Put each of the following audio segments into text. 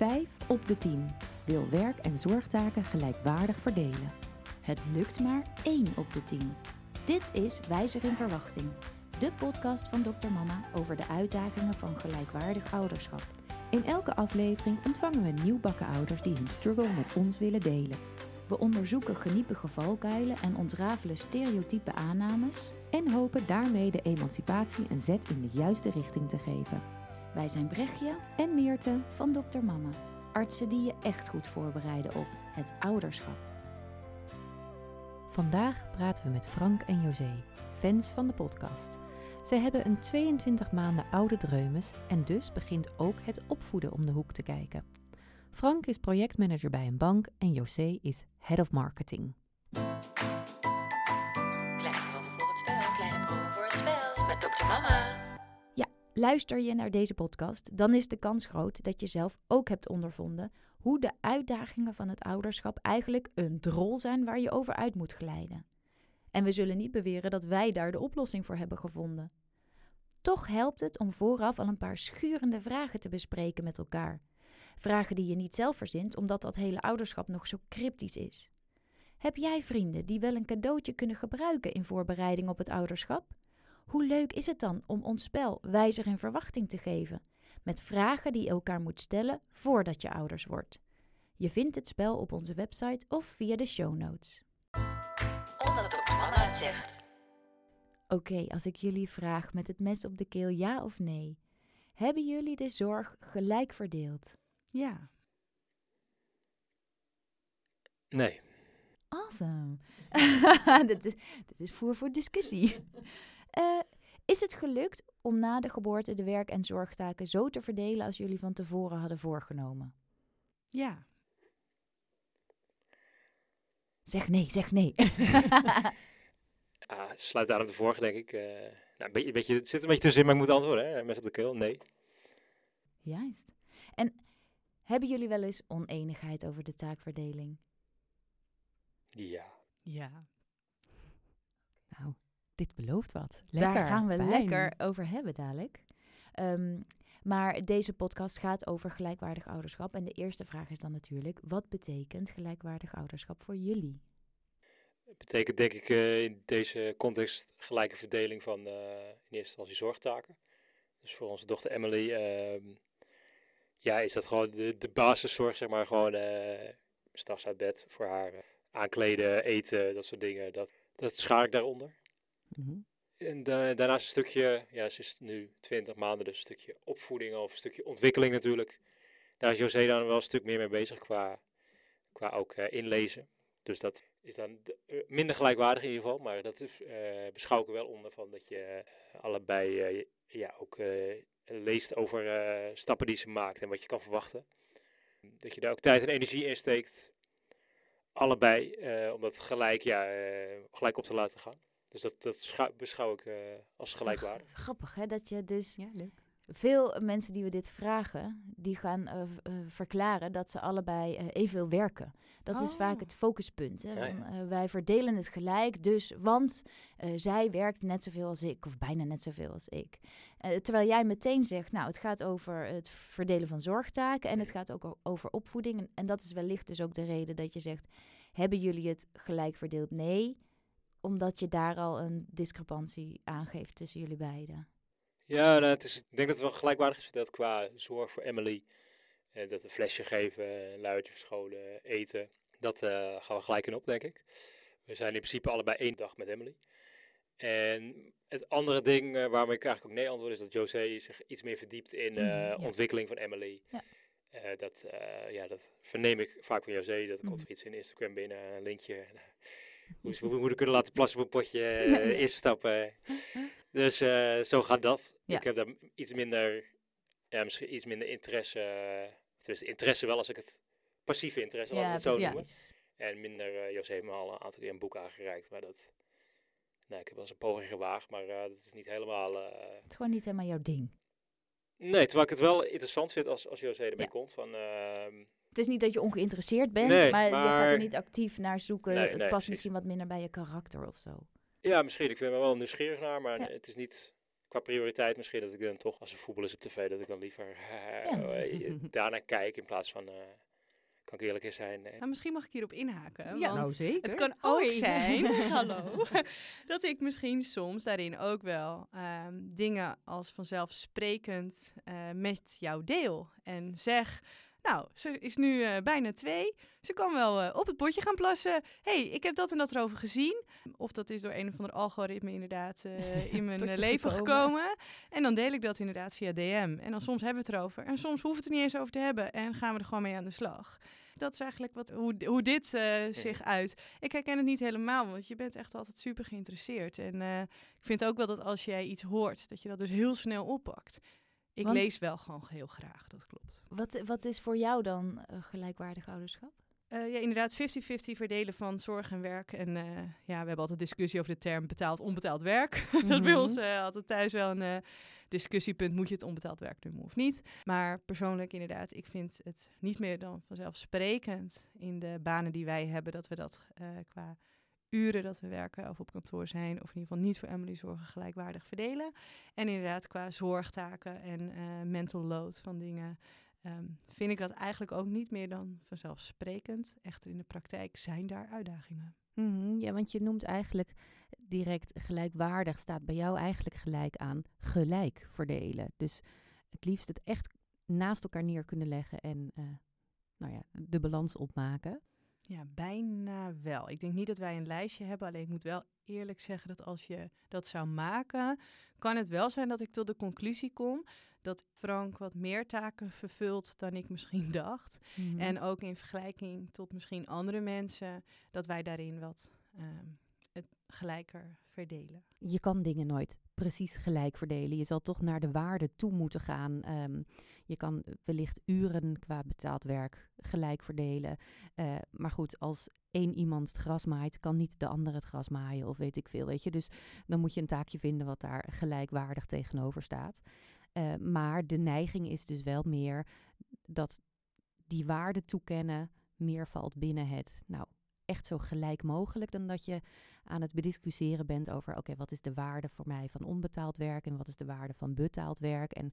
Vijf op de tien wil werk- en zorgtaken gelijkwaardig verdelen. Het lukt maar 1 op de 10. Dit is Wijzer in Verwachting, de podcast van Dr. Mama over de uitdagingen van gelijkwaardig ouderschap. In elke aflevering ontvangen we nieuwbakken ouders die hun struggle met ons willen delen. We onderzoeken geniepige valkuilen en ontrafelen stereotype aannames. En hopen daarmee de emancipatie een zet in de juiste richting te geven. Wij zijn Brechtje En Meerte, van Dr. Mama, artsen die je echt goed voorbereiden op het ouderschap. vandaag praten we met Frank en José, fans van de podcast. Zij hebben een 22 maanden oude dreumes en dus begint ook het opvoeden om de hoek te kijken. Frank is projectmanager bij een bank en José is head of marketing. Luister je naar deze podcast, dan is de kans groot dat je zelf ook hebt ondervonden hoe de uitdagingen van het ouderschap eigenlijk een drol zijn waar je over uit moet glijden. En we zullen niet beweren dat wij daar de oplossing voor hebben gevonden. Toch helpt het om vooraf al een paar schurende vragen te bespreken met elkaar. Vragen die je niet zelf verzint, omdat dat hele ouderschap nog zo cryptisch is. Heb jij vrienden die wel een cadeautje kunnen gebruiken in voorbereiding op het ouderschap? Hoe leuk is het dan om ons spel wijzer in verwachting te geven? Met vragen die je elkaar moet stellen voordat je ouders wordt. Je vindt het spel op onze website of via de show notes. Zegt. Oké, als ik jullie vraag met het mes op de keel ja of nee. Hebben jullie de zorg gelijk verdeeld? Ja. Nee. Awesome. dit, is, dit is voer voor discussie. Eh, is het gelukt om na de geboorte de werk- en zorgtaken zo te verdelen als jullie van tevoren hadden voorgenomen? Ja. Zeg nee, zeg nee. Ah, sluit aan op de vorige, denk ik. eh, nou, een beetje, een beetje, het zit een beetje tussenin, maar ik moet antwoorden. Hè? Mes op de keel, nee. Juist. En hebben jullie wel eens oneenigheid over de taakverdeling? Ja. Ja. Dit belooft wat. Lekker, Daar gaan we fijn. lekker over hebben dadelijk. Ehm, maar deze podcast gaat over gelijkwaardig ouderschap. En de eerste vraag is dan natuurlijk: wat betekent gelijkwaardig ouderschap voor jullie? Het betekent denk ik eh, in deze context gelijke verdeling van eh, in eerste instantie zorgtaken. Dus voor onze dochter Emily, ehm, ja, is dat gewoon de, de basiszorg, zeg maar. Gewoon eh s'nachts uit bed voor haar. aankleden, eten, dat soort dingen. Dat, dat schaar ik daaronder. Mhm. En da- daarnaast een stukje, ja, ze is nu 20 maanden, dus een stukje opvoeding of een stukje ontwikkeling natuurlijk. Daar is José dan wel een stuk meer mee bezig qua, qua ook eh, inlezen. Dus dat is dan eh, minder gelijkwaardig in ieder geval, maar dat is, eh, beschouw ik er wel onder van dat je eh, allebei eh, ja, ook eh, leest over eh, stappen die ze maakt en wat je kan verwachten. Dat je daar ook tijd en energie in steekt, allebei, eh, om dat gelijk, ja, eh, gelijk op te laten gaan. Dus dat, dat schou- beschouw ik eh, als gelijkwaardig. Grappig hè, dat je dus Ja, leuk. veel mensen die we dit vragen, die gaan eh, eh, verklaren dat ze allebei eh, evenveel werken. Dat is vaak Oh. het focuspunt. Hè? Ja, ja. Van, eh, wij verdelen het gelijk, dus, want eh, zij werkt net zoveel als ik, of bijna net zoveel als ik. Eh, terwijl jij meteen zegt, nou, het gaat over het verdelen van zorgtaken en het gaat ook over opvoeding. En, en dat is wellicht dus ook de reden dat je zegt, hebben jullie het gelijk verdeeld? Nee, omdat je daar al een discrepantie aangeeft tussen jullie beiden. Ja, nou, het is, ik denk dat het wel gelijkwaardig is dat qua zorg voor Emily. eh, dat een flesje geven, een luiertje verscholen, eten. Dat eh, gaan we gelijk in op, denk ik. We zijn in principe allebei één dag met Emily. En het andere ding eh, waarom ik eigenlijk ook nee antwoord is dat José zich iets meer verdiept in ja. ontwikkeling van Emily. Ja. Dat, ja, dat verneem ik vaak van José. Dat komt Mhm. er iets in Instagram binnen, een linkje. Moeder kunnen laten plassen op een potje, eh, eh. Dus eh, zo gaat dat. Ja. Ik heb daar iets minder, ja, misschien iets minder interesse. tenminste, interesse wel als ik het passieve interesse, laat ik het zo noemen. En minder, eh José heeft me al een aantal keer een boek aangereikt, maar dat, nee, ik heb wel eens een poging gewaagd, maar dat is niet helemaal, Het is gewoon niet helemaal jouw ding. nee, terwijl ik het wel interessant vind als, als José ermee Ja. komt, van, ehm, Het is niet dat je ongeïnteresseerd bent, Nee, maar, je gaat er niet actief naar zoeken. Nee, het nee, past precies. misschien wat minder bij je karakter of zo. ja, misschien, ik ben er wel nieuwsgierig naar, maar Ja. het is niet qua prioriteit misschien dat ik dan toch, als er voetbal is op tv, dat ik dan liever eh, Ja. eh, daarnaar kijk in plaats van, eh, kan ik eerlijk zijn, Maar misschien mag ik hierop inhaken. Ja, want nou zeker. Het kan ook Hoi. zijn, hallo, dat ik misschien soms daarin ook wel ehm, dingen als vanzelfsprekend eh, met jou deel. En zeg, nou, ze is nu eh, bijna twee. Ze kan wel eh, op het bordje gaan plassen. hey, ik heb dat en dat erover gezien. Of dat is door een of ander algoritme inderdaad eh, in mijn leven gekomen. En dan deel ik dat inderdaad via DM. En dan soms hebben we het erover. En soms hoeven we het er niet eens over te hebben. En gaan we er gewoon mee aan de slag. Dat is eigenlijk wat, hoe, hoe dit zich uit. Ik herken het niet helemaal, want je bent echt altijd super geïnteresseerd. En ik vind ook wel dat als jij iets hoort, dat je dat dus heel snel oppakt. Ik Want- lees wel gewoon heel graag, dat klopt. Wat, wat is voor jou dan eh, gelijkwaardig ouderschap? Eh, ja, inderdaad, 50-50 verdelen van zorg en werk. En eh, ja, we hebben altijd discussie over de term betaald, onbetaald werk. dat is bij Mhm. ons altijd thuis wel een discussiepunt. Moet je het onbetaald werk doen of niet? Maar persoonlijk inderdaad, ik vind het niet meer dan vanzelfsprekend in de banen die wij hebben, dat we dat eh, qua uren dat we werken of op kantoor zijn, of in ieder geval niet voor Emily zorgen, gelijkwaardig verdelen. En inderdaad qua zorgtaken en eh, mental load van dingen Ehm, vind ik dat eigenlijk ook niet meer dan vanzelfsprekend. Echter in de praktijk zijn daar uitdagingen. Mhm, ja, want je noemt eigenlijk direct gelijkwaardig, staat bij jou eigenlijk gelijk aan gelijk verdelen. Dus het liefst het echt naast elkaar neer kunnen leggen en eh, nou ja, de balans opmaken. Ja, bijna wel. Ik denk niet dat wij een lijstje hebben. Alleen ik moet wel eerlijk zeggen dat als je dat zou maken, kan het wel zijn dat ik tot de conclusie kom dat Frank wat meer taken vervult dan ik misschien dacht. Mhm. En ook in vergelijking tot misschien andere mensen, dat wij daarin wat ehm, het gelijker verdelen. je kan dingen nooit precies gelijk verdelen. Je zal toch naar de waarde toe moeten gaan. Ehm, je kan wellicht uren qua betaald werk gelijk verdelen. Eh, maar goed, als één iemand het gras maait, kan niet de ander het gras maaien of weet ik veel, weet je. Dus dan moet je een taakje vinden wat daar gelijkwaardig tegenover staat. Eh, maar de neiging is dus wel meer dat die waarde toekennen meer valt binnen het, nou, echt zo gelijk mogelijk dan dat je aan het bediscussiëren bent over, oké, wat is de waarde voor mij van onbetaald werk en wat is de waarde van betaald werk en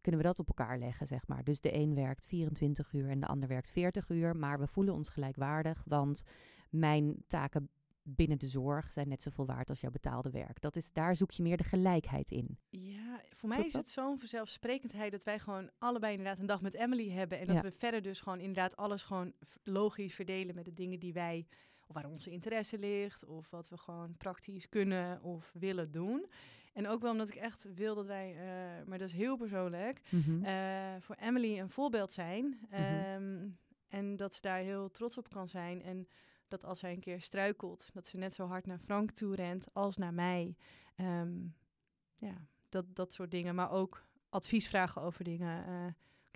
kunnen we dat op elkaar leggen, zeg maar. Dus de een werkt 24 uur en de ander werkt 40 uur, maar we voelen ons gelijkwaardig, want mijn taken binnen de zorg zijn net zoveel waard als jouw betaalde werk. Dat is, daar zoek je meer de gelijkheid in. Ja, voor mij is het zo'n vanzelfsprekendheid dat wij gewoon allebei inderdaad een dag met Emily hebben. En dat Ja. we verder dus gewoon inderdaad alles gewoon logisch verdelen met de dingen die wij, of waar onze interesse ligt, of wat we gewoon praktisch kunnen of willen doen. En ook wel omdat ik echt wil dat wij, eh, maar dat is heel persoonlijk, eh, voor Emily een voorbeeld zijn. Ehm, En dat ze daar heel trots op kan zijn. En dat als zij een keer struikelt, dat ze net zo hard naar Frank toe rent als naar mij. Ehm, ja, dat, dat soort dingen. Maar ook advies vragen over dingen. Eh,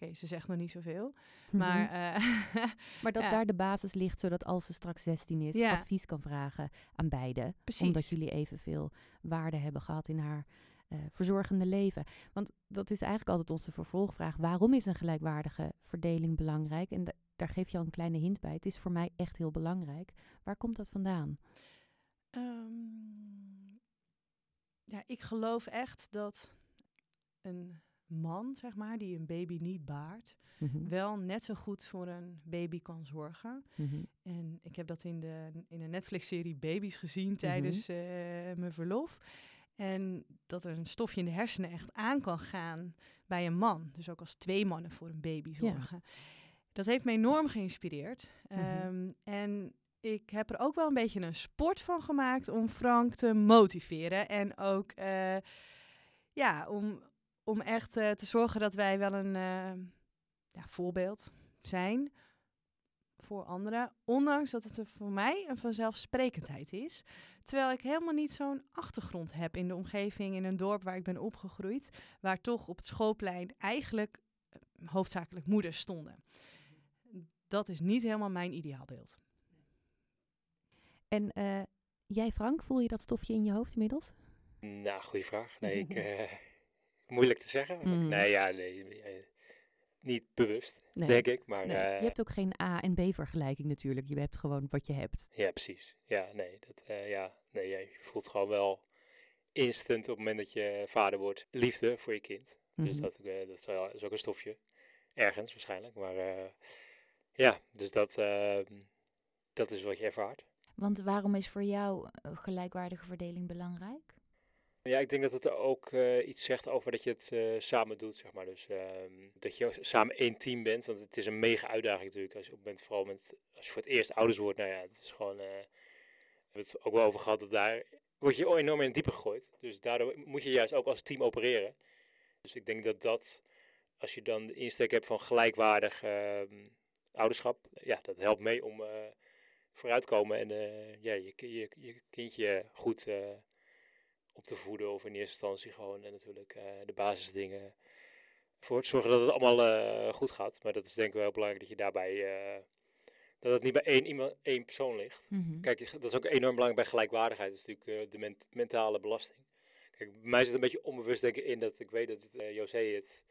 Oké, ze zegt nog niet zoveel. Maar, eh, maar dat ja. daar de basis ligt, zodat als ze straks 16 is, Ja. advies kan vragen aan beide. precies. Omdat jullie evenveel waarde hebben gehad in haar eh, verzorgende leven. Want dat is eigenlijk altijd onze vervolgvraag. Waarom is een gelijkwaardige verdeling belangrijk? En da- daar geef je al een kleine hint bij. Het is voor mij echt heel belangrijk. Waar komt dat vandaan? Ehm, ja, ik geloof echt dat een man, zeg maar, die een baby niet baart, Mhm, wel net zo goed voor een baby kan zorgen. mhm, En ik heb dat in de, in een Netflix-serie Baby's gezien tijdens eh, mijn verlof. En dat er een stofje in de hersenen echt aan kan gaan bij een man. Dus ook als twee mannen voor een baby zorgen. Dat heeft me enorm geïnspireerd. Mhm. Ehm, en ik heb er ook wel een beetje een sport van gemaakt om Frank te motiveren. En ook eh, ja, om, om echt eh, te zorgen dat wij wel een eh, ja, voorbeeld zijn voor anderen. Ondanks dat het er voor mij een vanzelfsprekendheid is. Terwijl ik helemaal niet zo'n achtergrond heb in de omgeving in een dorp waar ik ben opgegroeid. Waar toch op het schoolplein eigenlijk eh, hoofdzakelijk moeders stonden. Dat is niet helemaal mijn ideaalbeeld. En eh, jij, Frank, voel je dat stofje in je hoofd inmiddels? Nou, goede vraag. Nee, ik, eh, moeilijk te zeggen. Mm. Nee, ja, nee, eh, niet bewust, Nee. denk ik. Maar Nee, eh, je hebt ook geen A- en B-vergelijking natuurlijk. Je hebt gewoon wat je hebt. ja, precies. Ja, nee, dat, eh, ja, nee, je voelt gewoon wel instant op het moment dat je vader wordt, liefde voor je kind. Dus Mhm. dat, eh, dat is, wel- is ook een stofje. Ergens waarschijnlijk. Maar eh, ja, dus dat, ehm, dat is wat je ervaart. Want waarom is voor jou gelijkwaardige verdeling belangrijk? Ja, ik denk dat het ook eh, iets zegt over dat je het eh, samen doet, zeg maar. Dus ehm, dat je samen één team bent, want het is een mega uitdaging natuurlijk. Als je op moment, vooral met, als je voor het eerst ouders wordt, nou ja, het is gewoon, eh, we hebben het ook wel over gehad, dat daar word je enorm in het diepe gegooid. Dus daardoor moet je juist ook als team opereren. Dus ik denk dat dat, als je dan de insteek hebt van gelijkwaardig ehm, ouderschap, ja, dat helpt mee om vooruitkomen en ja, je, je, je kindje goed op te voeden. Of in eerste instantie gewoon en natuurlijk eh, de basisdingen. Voor te zorgen dat het allemaal eh, goed gaat. Maar dat is denk ik wel heel belangrijk dat je daarbij, eh, dat het niet bij één, iemand, één persoon ligt. Mhm. Kijk, dat is ook enorm belangrijk bij gelijkwaardigheid. Dat is natuurlijk eh, de ment- mentale belasting. Kijk, bij mij zit een beetje onbewust denken in dat ik weet dat het, eh, José het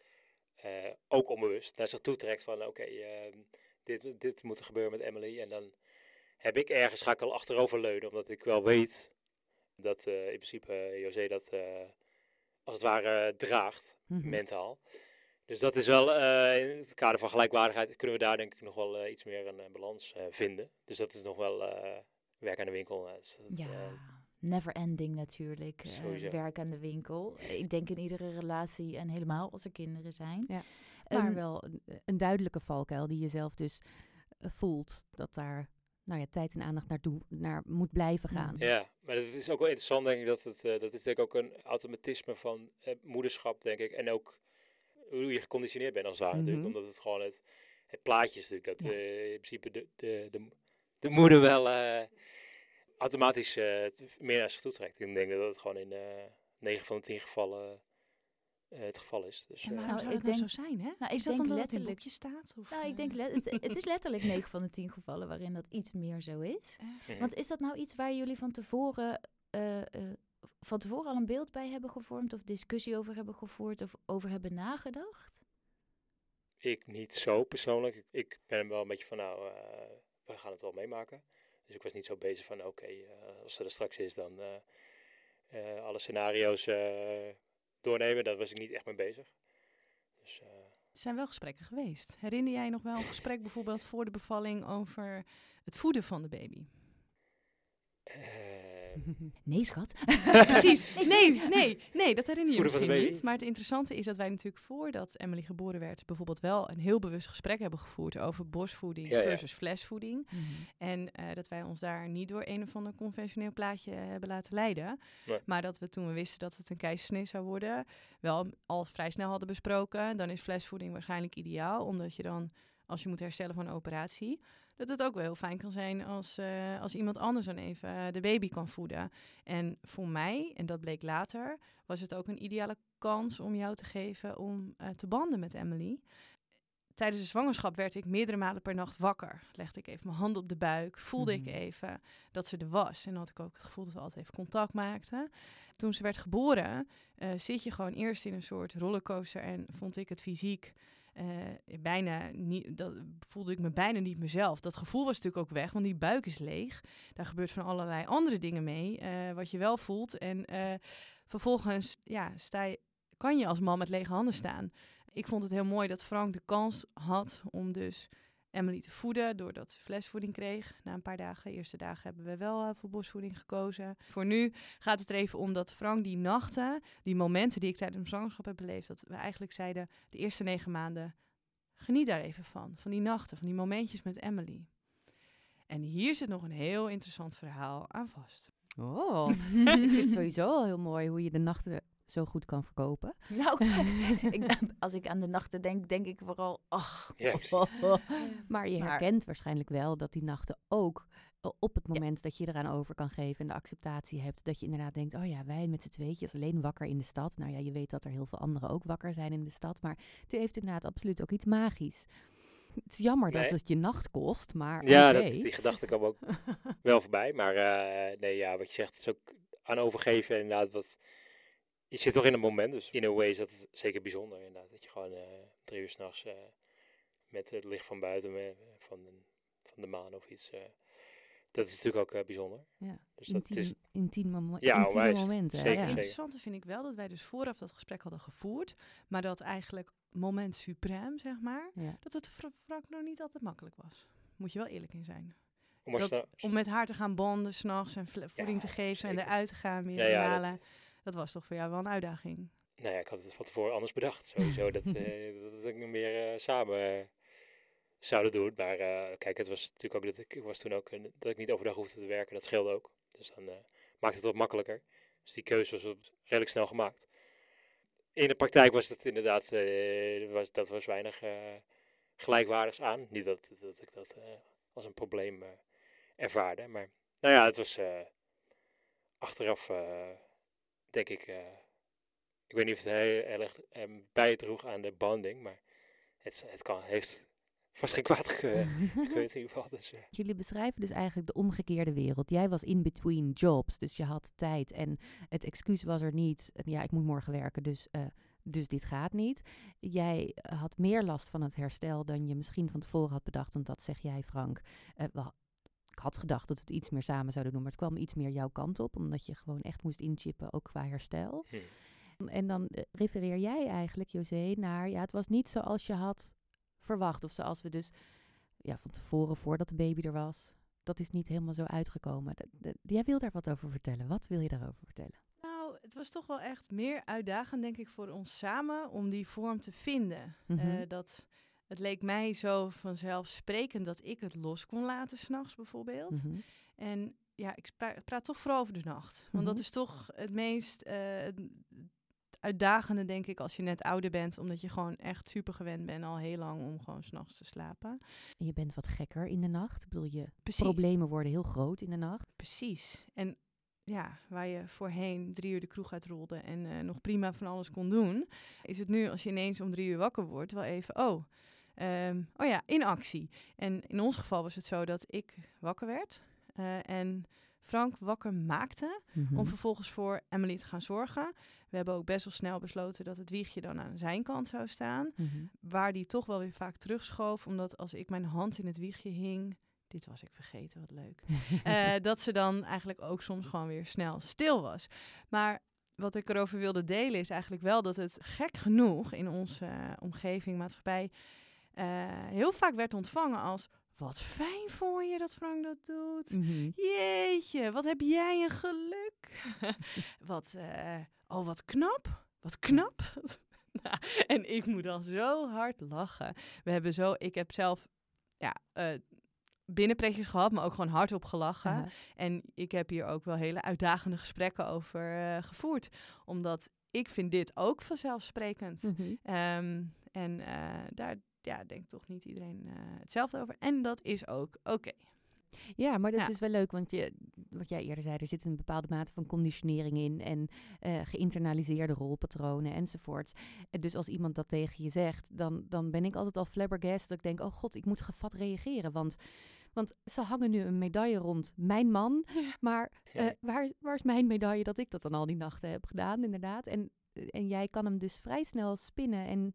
eh, ook onbewust naar zich toe trekt van oké, ehm, dit, dit moet er gebeuren met Emily. En dan heb ik ergens, ga ik al achterover leunen, omdat ik wel weet dat eh, in principe eh, José dat eh, als het ware draagt, Mhm. mentaal. Dus dat is wel, eh, in het kader van gelijkwaardigheid, kunnen we daar denk ik nog wel iets meer een balans eh, vinden. Dus dat is nog wel eh, werk aan de winkel. dus dat, Ja, eh, never ending natuurlijk. eh, werk aan de winkel. Ik denk in iedere relatie en helemaal als er kinderen zijn. Ja. Ehm, Maar wel een, een duidelijke valkuil die je zelf dus voelt dat daar nou ja, tijd en aandacht naartoe naar moet blijven gaan. Mhm. Ja, maar het is ook wel interessant, denk ik, dat het, eh, dat is denk ik ook een automatisme van eh, moederschap, denk ik. En ook hoe je geconditioneerd bent als het ware natuurlijk. Mhm. Omdat het gewoon het, het plaatje is natuurlijk, dat Ja. eh, in principe de, de, de, de moeder wel eh, automatisch eh, meer naar zich toe trekt. Ik denk dat het gewoon in eh 9 van de 10 gevallen eh, het geval is. Dus, En eh, waarom Nou, zou ik dat nou denk- zo zijn, hè? nou, ik is dat denk omdat het in letterlijk- boekjes staat? Of, Nou, ik eh, denk, le- het, het is letterlijk 9 van de 10 gevallen waarin dat iets meer zo is. echt? Want is dat nou iets waar jullie van tevoren, eh, eh, van tevoren al een beeld bij hebben gevormd of discussie over hebben gevoerd of over hebben nagedacht? Ik niet zo persoonlijk. Ik, ik ben wel een beetje van, nou, eh, we gaan het wel meemaken. Dus ik was niet zo bezig van, oké, eh, als er er straks is, dan eh, eh, alle scenario's eh, doornemen. Daar was ik niet echt mee bezig. Dus, eh, Er zijn wel gesprekken geweest. Herinner jij nog wel een gesprek bijvoorbeeld voor de bevalling over het voeden van de baby? eh, Nee, schat. Precies. Nee, Nee, nee, dat herinner je misschien niet. Maar het interessante is dat wij natuurlijk voordat Emily geboren werd, bijvoorbeeld wel een heel bewust gesprek hebben gevoerd over borstvoeding Ja, ja. versus flesvoeding. Mhm. En eh, dat wij ons daar niet door een of ander conventioneel plaatje hebben laten leiden. Nee. Maar dat we toen we wisten dat het een keizersnee zou worden, wel al vrij snel hadden besproken. Dan is flesvoeding waarschijnlijk ideaal, omdat je dan, als je moet herstellen van een operatie, dat het ook wel heel fijn kan zijn als, eh, als iemand anders dan even eh, de baby kan voeden. En voor mij, en dat bleek later, was het ook een ideale kans om jou te geven om eh, te banden met Emily. Tijdens de zwangerschap werd ik meerdere malen per nacht wakker. Legde ik even mijn hand op de buik, voelde Mhm. ik even dat ze er was. En dan had ik ook het gevoel dat we altijd even contact maakten. Toen ze werd geboren, zit je gewoon eerst in een soort rollercoaster en vond ik het fysiek bijna niet, dat voelde ik me bijna niet mezelf. Dat gevoel was natuurlijk ook weg, want die buik is leeg. Daar gebeurt van allerlei andere dingen mee, eh, wat je wel voelt. En eh, vervolgens ja, kan je als man met lege handen staan. Ik vond het heel mooi dat Frank de kans had om dus Emily te voeden, doordat ze flesvoeding kreeg. Na een paar dagen, de eerste dagen hebben we wel eh, voor borstvoeding gekozen. Voor nu gaat het er even om dat Frank die nachten, die momenten die ik tijdens mijn zwangerschap heb beleefd, dat we eigenlijk zeiden, de eerste negen maanden, geniet daar even van. Van die nachten, van die momentjes met Emily. En hier zit nog een heel interessant verhaal aan vast. Oh, ik vind het sowieso al heel mooi hoe je de nachten zo goed kan verkopen. Nou, ik, als ik aan de nachten denk, denk ik vooral, ach. Precies. Maar je Maar- herkent waarschijnlijk wel dat die nachten ook op het moment dat je eraan over kan geven en de acceptatie hebt, dat je inderdaad denkt, oh ja, wij met z'n tweetjes alleen wakker in de stad. Nou ja, je weet dat er heel veel anderen ook wakker zijn in de stad, maar het heeft inderdaad absoluut ook iets magisch. Het is jammer Nee. dat het je nacht kost, maar ja, oké. dat, die gedachte kwam ook wel voorbij. Maar eh, nee, ja, wat je zegt is ook aan overgeven inderdaad wat... Je zit toch in een moment, dus in een way is dat zeker bijzonder inderdaad. Dat je gewoon eh, drie uur s'nachts eh met het licht van buiten, eh, van, de, van de maan of iets, eh, dat is natuurlijk ook eh, bijzonder. Ja. Dus dat Intiem, is, intieme, mo- Ja, intieme momenten. Zeker, ja. zeker. interessante vind ik wel dat wij dus vooraf dat gesprek hadden gevoerd, maar dat eigenlijk moment suprem, zeg maar, Ja. dat het voor Frank nog niet altijd makkelijk was. Moet je wel eerlijk in zijn. om Dat, snel- om met haar te gaan bonden, s'nachts en voeding te geven en eruit te gaan, meer Ja, ja, halen. Dat- was toch voor jou wel een uitdaging. Nou ja, ik had het van tevoren anders bedacht. Sowieso dat, eh dat het meer eh, samen eh, zouden doen. Maar kijk, het was natuurlijk ook dat ik, ik was toen ook dat ik niet overdag hoefde te werken. Dat scheelde ook. Dus dan maakte het wat makkelijker. Dus die keuze was redelijk snel gemaakt. In de praktijk was het inderdaad, was, dat was weinig gelijkwaardigs aan. Niet dat, dat ik dat als een probleem ervaarde. Maar nou ja, het was achteraf, denk ik, eh, ik weet niet of het heel, erg eh, bijdroeg aan de banding, maar het, het kan, heeft vast geen kwaad in ieder geval. Dus, eh, Jullie beschrijven dus eigenlijk de omgekeerde wereld. Jij was in between jobs, dus je had tijd en het excuus was er niet. Ja, ik moet morgen werken, dus, eh, dus dit gaat niet. Jij had meer last van het herstel dan je misschien van tevoren had bedacht, want dat zeg jij, Frank. Ha- ik had gedacht dat we het iets meer samen zouden doen, maar het kwam iets meer jouw kant op, omdat je gewoon echt moest inchippen, ook qua herstel. hm. En dan eh, refereer jij eigenlijk, José, naar, ja, het was niet zoals je had verwacht. Of zoals we dus ja, van tevoren, voordat de baby er was, dat is niet helemaal zo uitgekomen. Jij wil daar wat over vertellen. Wat wil je daarover vertellen? Nou, het was toch wel echt meer uitdagend, denk ik, voor ons samen om die vorm te vinden. Mhm. Eh, dat, het leek mij zo vanzelfsprekend dat ik het los kon laten s'nachts bijvoorbeeld. Mhm. En ja, ik praat toch vooral over de nacht. Want dat Mhm. is toch het meest eh, uitdagende, denk ik, als je net ouder bent. Omdat je gewoon echt super gewend bent al heel lang om gewoon s'nachts te slapen. En je bent wat gekker in de nacht. Ik bedoel, je Precies. problemen worden heel groot in de nacht. Precies. En ja, waar je voorheen drie uur de kroeg uitrolde en eh, nog prima van alles kon doen, is het nu als je ineens om drie uur wakker wordt, wel even, oh, ehm, oh ja, in actie. En in ons geval was het zo dat ik wakker werd eh, en Frank wakker maakte Mhm. om vervolgens voor Emily te gaan zorgen. We hebben ook best wel snel besloten dat het wiegje dan aan zijn kant zou staan. Mhm. Waar die toch wel weer vaak terugschoof, omdat als ik mijn hand in het wiegje hing, dit was ik vergeten, wat leuk. Eh, dat ze dan eigenlijk ook soms gewoon weer snel stil was. Maar wat ik erover wilde delen is eigenlijk wel dat het gek genoeg in onze eh, omgeving, maatschappij, heel vaak werd ontvangen als... Wat fijn voor je dat Frank dat doet. Mhm. Jeetje, wat heb jij een geluk. wat, eh, oh, wat knap. Wat knap. Nou, en ik moet dan zo hard lachen. We hebben zo, ik heb zelf ja, eh, binnenpretjes gehad, maar ook gewoon hardop gelachen. En ik heb hier ook wel hele uitdagende gesprekken over eh, gevoerd. Omdat ik vind dit ook vanzelfsprekend. Mhm. Ehm, en eh, daar ja, denkt toch niet iedereen eh, hetzelfde over. En dat is ook oké. Ja, maar dat Ja. is wel leuk, want je, wat jij eerder zei, er zit een bepaalde mate van conditionering in en eh, geïnternaliseerde rolpatronen enzovoorts. En dus als iemand dat tegen je zegt, dan, dan ben ik altijd al flabbergast dat ik denk, oh god, ik moet gevat reageren, want, want ze hangen nu een medaille rond mijn man, maar eh, waar, waar is mijn medaille dat ik dat dan al die nachten heb gedaan, inderdaad. En, en jij kan hem dus vrij snel spinnen en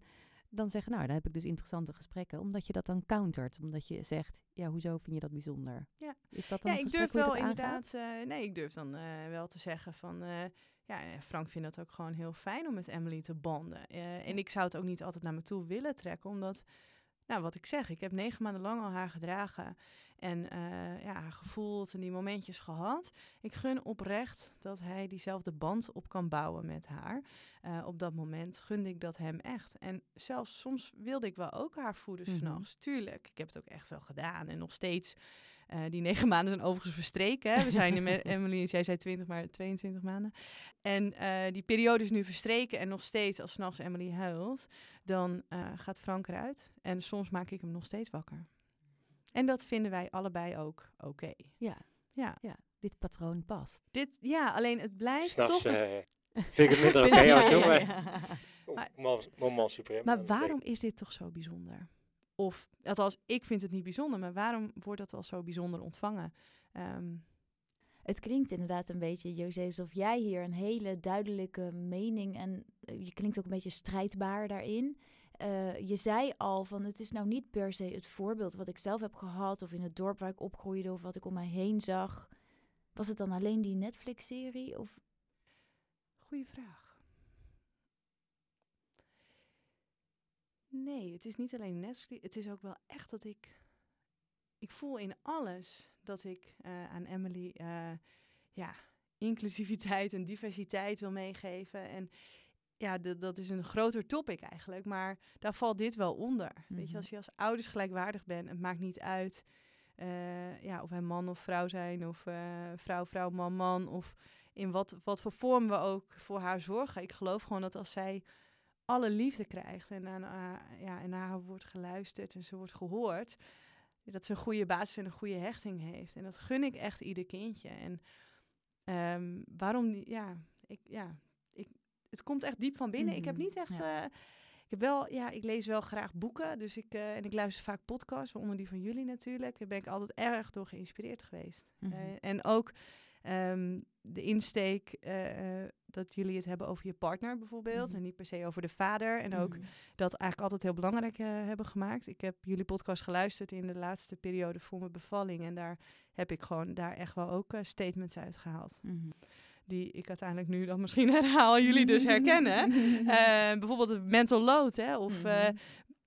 dan zeggen, nou, dan heb ik dus interessante gesprekken, omdat je dat dan countert, omdat je zegt, ja, hoezo vind je dat bijzonder? Ja. Is dat dan Ja, ik durf wel dat inderdaad. eh, nee, ik durf dan eh, wel te zeggen van. eh, ja, Frank vindt het ook gewoon heel fijn om met Emily te banden. En ik zou het ook niet altijd naar me toe willen trekken, omdat. Nou, wat ik zeg, ik heb negen maanden lang al haar gedragen en eh, ja, gevoeld en die momentjes gehad. Ik gun oprecht dat hij diezelfde band op kan bouwen met haar. Eh, op dat moment gunde ik dat hem echt. En zelfs soms wilde ik wel ook haar voeden Mhm. s'nachts. Tuurlijk, ik heb het ook echt wel gedaan en nog steeds eh, die negen maanden zijn overigens verstreken. Hè. We zijn met Emily, jij zei 20, maar 22 maanden. En die periode is nu verstreken en nog steeds, als s'nachts Emily huilt, dan gaat Frank eruit. En soms maak ik hem nog steeds wakker. En dat vinden wij allebei ook oké. Ja. Ja. ja, dit patroon past. Dit, ja, alleen het blijft toch... eh, vind ik het minder oké Ja, ja, maar ja. Maar- moment- supreme. Waarom is dit toch zo bijzonder? Of, althans, ik vind het niet bijzonder, maar waarom wordt dat al zo bijzonder ontvangen? Ehm, Het klinkt inderdaad een beetje, José, alsof jij hier een hele duidelijke mening en eh, je klinkt ook een beetje strijdbaar daarin. Eh, je zei al van het is nou niet per se het voorbeeld wat ik zelf heb gehad of in het dorp waar ik opgroeide of wat ik om mij heen zag. Was het dan alleen die Netflix-serie? Of Goeie vraag. Nee, het is niet alleen Netflix. Het is ook wel echt dat ik... Ik voel in alles dat ik eh, aan Emily... eh, ja, inclusiviteit en diversiteit wil meegeven. En ja, dat is een groter topic eigenlijk. Maar daar valt dit wel onder. Weet je, Mhm. als je als ouders gelijkwaardig bent... Het maakt niet uit eh, ja, of wij man of vrouw zijn... of eh, vrouw, vrouw, man, man... of in wat, wat voor vorm we ook voor haar zorgen. Ik geloof gewoon dat als zij alle liefde krijgt en, aan, haar- ja, en naar haar wordt geluisterd en ze wordt gehoord, dat ze een goede basis en een goede hechting heeft. En dat gun ik echt ieder kindje. En ehm, waarom, ja, ik, ja het komt echt diep van binnen. Ik heb Mhm, niet echt... ja. eh, ik heb wel, ja, ik lees wel graag boeken, dus ik, eh, en ik luister vaak podcasts, waaronder die van jullie natuurlijk. Daar ben ik altijd erg door geïnspireerd geweest. Eh, en ook ehm, de insteek dat jullie het hebben over je partner bijvoorbeeld. Mhm. En niet per se over de vader. En ook dat eigenlijk altijd heel belangrijk hebben gemaakt. Ik heb jullie podcast geluisterd in de laatste periode voor mijn bevalling. En daar heb ik gewoon daar echt wel ook statements uit gehaald. Die ik uiteindelijk nu dan misschien herhaal. Jullie dus herkennen. Eh, bijvoorbeeld het mental load. Hè, of, eh, Mhm.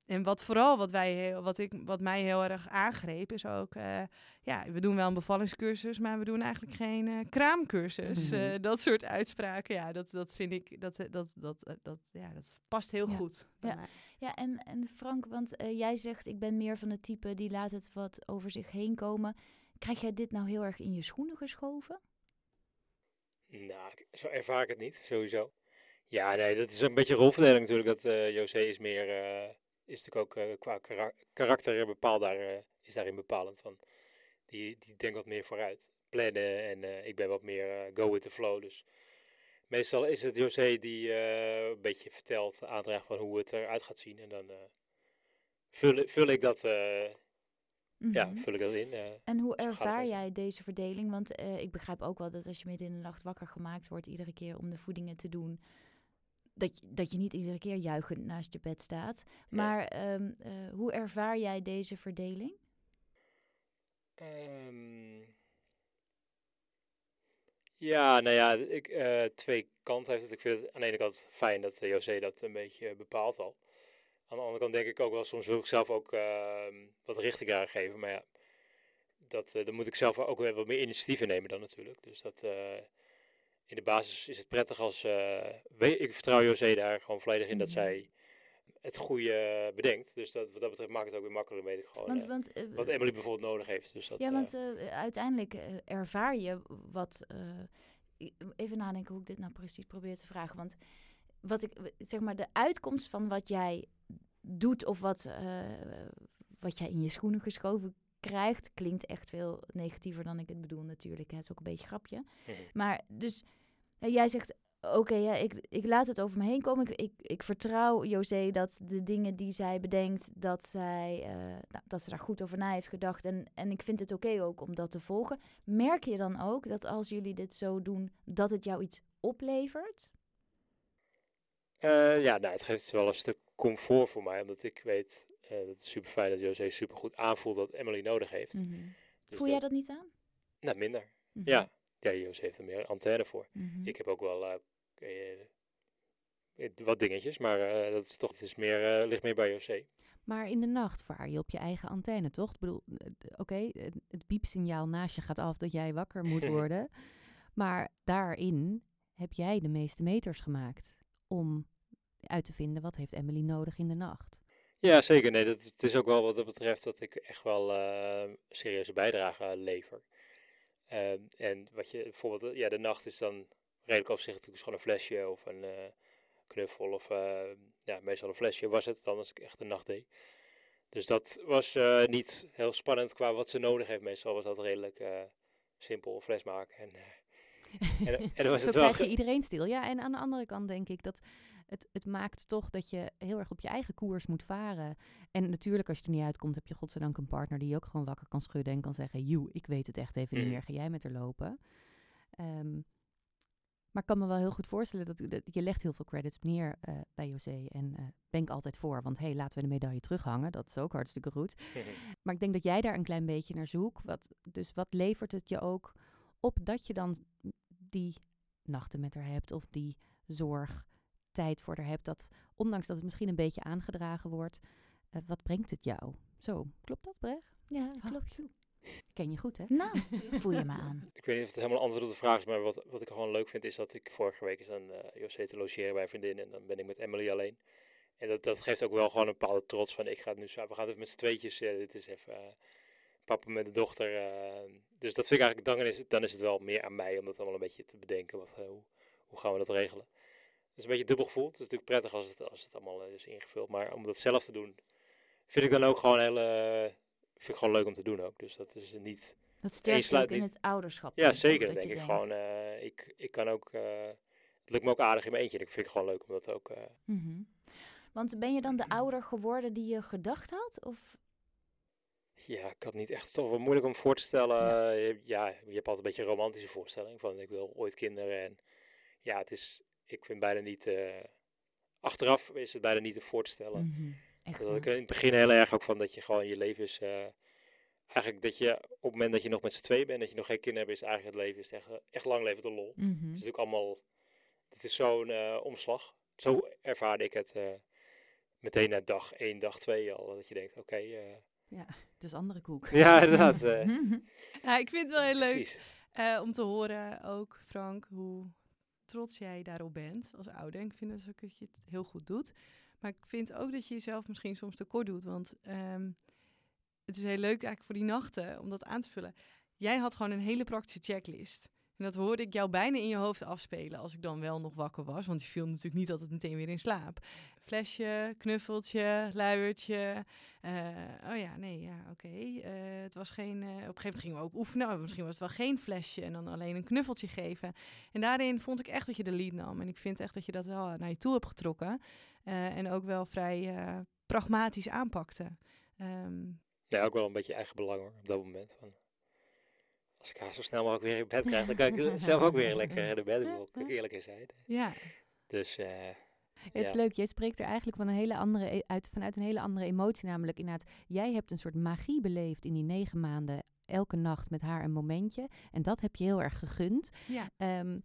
en wat vooral wat, wij wat, ik, wat mij heel erg aangreep is ook... eh, ja, we doen wel een bevallingscursus, maar we doen eigenlijk geen eh, kraamcursus. Mhm. Eh, dat soort uitspraken, ja, dat, dat vind ik... Dat, eh, dat, dat, eh, dat, ja, dat past heel Ja. goed Ja. mij. Ja, en, en Frank, want eh, jij zegt ik ben meer van het type die laat het wat over zich heen komen. Krijg jij dit nou heel erg in je schoenen geschoven? Nou, zo ervaar ik het niet, sowieso. Ja, nee, dat is een beetje rolverdeling natuurlijk. Dat eh José is meer, eh, is natuurlijk ook eh, qua kara- karakter bepaald daar, is daarin bepalend. Van. Die, die denkt wat meer vooruit, plannen en ik ben wat meer go with the flow. Dus meestal is het José die een beetje vertelt, aandraagt van hoe het eruit gaat zien. En dan vul ik dat, ja, Mhm. vul ik dat in. En hoe ervaar jij deze verdeling? Want eh, ik begrijp ook wel dat als je midden in de nacht wakker gemaakt wordt, iedere keer om de voedingen te doen, dat, je- dat je niet iedere keer juichend naast je bed staat. Maar ehm, eh, hoe ervaar jij deze verdeling? Ehm, ja, nou ja, ik, eh, twee kanten heeft het. Ik vind het aan de ene kant fijn dat José dat een beetje bepaalt al. Aan de andere kant denk ik ook wel, soms wil ik zelf ook ehm, wat richting daar geven. Maar ja, dat, eh, dan moet ik zelf ook weer wat meer initiatief in nemen dan natuurlijk. Dus dat, eh, in de basis is het prettig als, eh, ik vertrouw José daar gewoon volledig in dat Mhm. zij het goede bedenkt. Dus dat, wat dat betreft maakt het ook weer makkelijker, weet ik gewoon. Want, want, wat Emily bijvoorbeeld nodig heeft. Dus dat, ja, want uiteindelijk ervaar je wat. even nadenken hoe ik dit nou precies probeer te vragen. Want wat ik zeg maar, de uitkomst van wat jij doet of wat, eh, wat jij in je schoenen geschoven krijgt, klinkt echt veel negatiever dan ik het bedoel, natuurlijk. Het is ook een beetje een grapje. mhm. Maar dus jij zegt. Oké, ja, ik, ik laat het over me heen komen. Ik, ik, ik vertrouw José dat de dingen die zij bedenkt, dat, zij, eh, nou, dat ze daar goed over na heeft gedacht. En, en ik vind het oké ook om dat te volgen. Merk je dan ook dat als jullie dit zo doen, dat het jou iets oplevert? Eh, ja, nou, het geeft wel een stuk comfort voor mij, omdat ik weet, eh dat het super fijn dat José super goed aanvoelt wat Emily nodig heeft. Dus Mhm. Voel jij dat niet aan? Nou, minder. Mhm. Ja. Ja, José heeft er meer antenne voor. Mhm. Ik heb ook wel eh, eh, wat dingetjes, maar dat is toch, het is meer, ligt meer bij José. Maar in de nacht vaar je op je eigen antenne, toch? Ik bedoel, oké, het, het piepsignaal naast je gaat af dat jij wakker moet worden. maar daarin heb jij de meeste meters gemaakt om uit te vinden wat heeft Emily nodig in de nacht. Ja, zeker. Nee, dat, het is ook wel wat dat betreft dat ik echt wel eh, een serieuze bijdrage lever. Ehm, en wat je bijvoorbeeld, eh, ja, de nacht is dan redelijk overzichtelijk is gewoon een flesje of een eh, knuffel of eh, ja, meestal een flesje was het dan als ik echt de nacht deed. Dus dat was eh, niet heel spannend qua wat ze nodig heeft. Meestal was dat redelijk simpel, een fles maken. En, en, was Zo het wel... krijg je iedereen stil. Ja, en aan de andere kant denk ik dat het, het maakt toch dat je heel erg op je eigen koers moet varen. En natuurlijk, als je er niet uitkomt, heb je godzijdank een partner die je ook gewoon wakker kan schudden en kan zeggen: Joe, ik weet het echt even niet Mhm. meer, ga jij met haar lopen? Ehm, Maar ik kan me wel heel goed voorstellen dat, dat je legt heel veel credits neer eh, bij José. En eh ben ik altijd voor, want hé, hey, laten we de medaille terughangen. Dat is ook hartstikke goed. Maar ik denk dat jij daar een klein beetje naar zoekt. Wat, dus wat levert het je ook op dat je dan die nachten met haar hebt of die zorg tijd voor haar hebt. Dat ondanks dat het misschien een beetje aangedragen wordt, eh, wat brengt het jou? Zo, klopt dat, Brecht? Ja, Ah, klopt. Ken je goed, hè? Nou, voel je me aan. Ik weet niet of het helemaal antwoord op de vraag is, maar wat, wat ik gewoon leuk vind is dat ik vorige week is dan eh José te logeren bij een vriendin en dan ben ik met Emily alleen. En dat, dat geeft ook wel gewoon een bepaalde trots van ik ga het nu samen, we gaan het met z'n tweetjes, eh, dit is even eh, papa met de dochter. dus dat vind ik eigenlijk, dan is, het, dan is het wel meer aan mij om dat allemaal een beetje te bedenken, wat, hoe, hoe gaan we dat regelen. Is een beetje dubbel gevoel, het is natuurlijk prettig als het, als het allemaal eh, is ingevuld, maar om dat zelf te doen, vind ik dan ook gewoon heel, eh, vind ik gewoon leuk om te doen ook. Dus dat is niet... Dat sterkt ook in het ouderschap. Ja, zeker. dat denk ik denkt. gewoon. eh, ik, ik kan ook. het lukt me ook aardig in mijn eentje. en Ik vind het gewoon leuk om dat ook. Mhm. Want ben je dan de ouder geworden die je gedacht had? Of ja, ik had niet echt toch wel moeilijk om voor te stellen. Ja. Ja. Je, ja, je hebt altijd een beetje een romantische voorstelling van ik wil ooit kinderen. En ja, het is. Ik vind bijna niet. eh, achteraf is het bijna niet te voor te stellen. Mhm. Echt, Dat ik in het begin heel erg ook van dat je gewoon je leven is. eh, eigenlijk dat je op het moment dat je nog met z'n twee bent, dat je nog geen kinderen hebt, is eigenlijk het leven is echt, echt lang leven de lol. Mhm. Het is natuurlijk allemaal, het is zo'n eh, omslag. Zo ervaarde ik het eh, meteen na dag 1, dag 2 al. Dat je denkt, oké, eh, Dus andere koek. ja inderdaad. eh. Ja, ik vind het wel heel leuk eh, om te horen ook, Frank, hoe trots jij daarop bent als ouder. En ik vind dus ook dat je het heel goed doet. Maar ik vind ook dat je jezelf misschien soms tekort doet. Want ehm, het is heel leuk eigenlijk voor die nachten om dat aan te vullen. Jij had gewoon een hele praktische checklist. En dat hoorde ik jou bijna in je hoofd afspelen als ik dan wel nog wakker was. Want je viel natuurlijk niet altijd meteen weer in slaap. Flesje, knuffeltje, luiertje. eh, oh ja, nee, ja, oké. Eh, het was geen... eh, op een gegeven moment gingen we ook oefenen. Oh, misschien was het wel geen flesje en dan alleen een knuffeltje geven. En daarin vond ik echt dat je de lead nam. En ik vind echt dat je dat wel naar je toe hebt getrokken. En ook wel vrij pragmatisch aanpakte. Ehm, Ja, ook wel een beetje eigen belang hoor, op dat moment. Van, als ik haar zo snel mogelijk weer in bed krijg, dan kan ik zelf ook weer lekker in de bed. Moet ik eerlijk zijn. ja, Dus eh, Het is Ja. leuk, jij spreekt er eigenlijk van een hele andere, e- uit, vanuit een hele andere emotie. Namelijk inderdaad, jij hebt een soort magie beleefd in die negen maanden. Elke nacht met haar een momentje. En dat heb je heel erg gegund. ja. Ehm,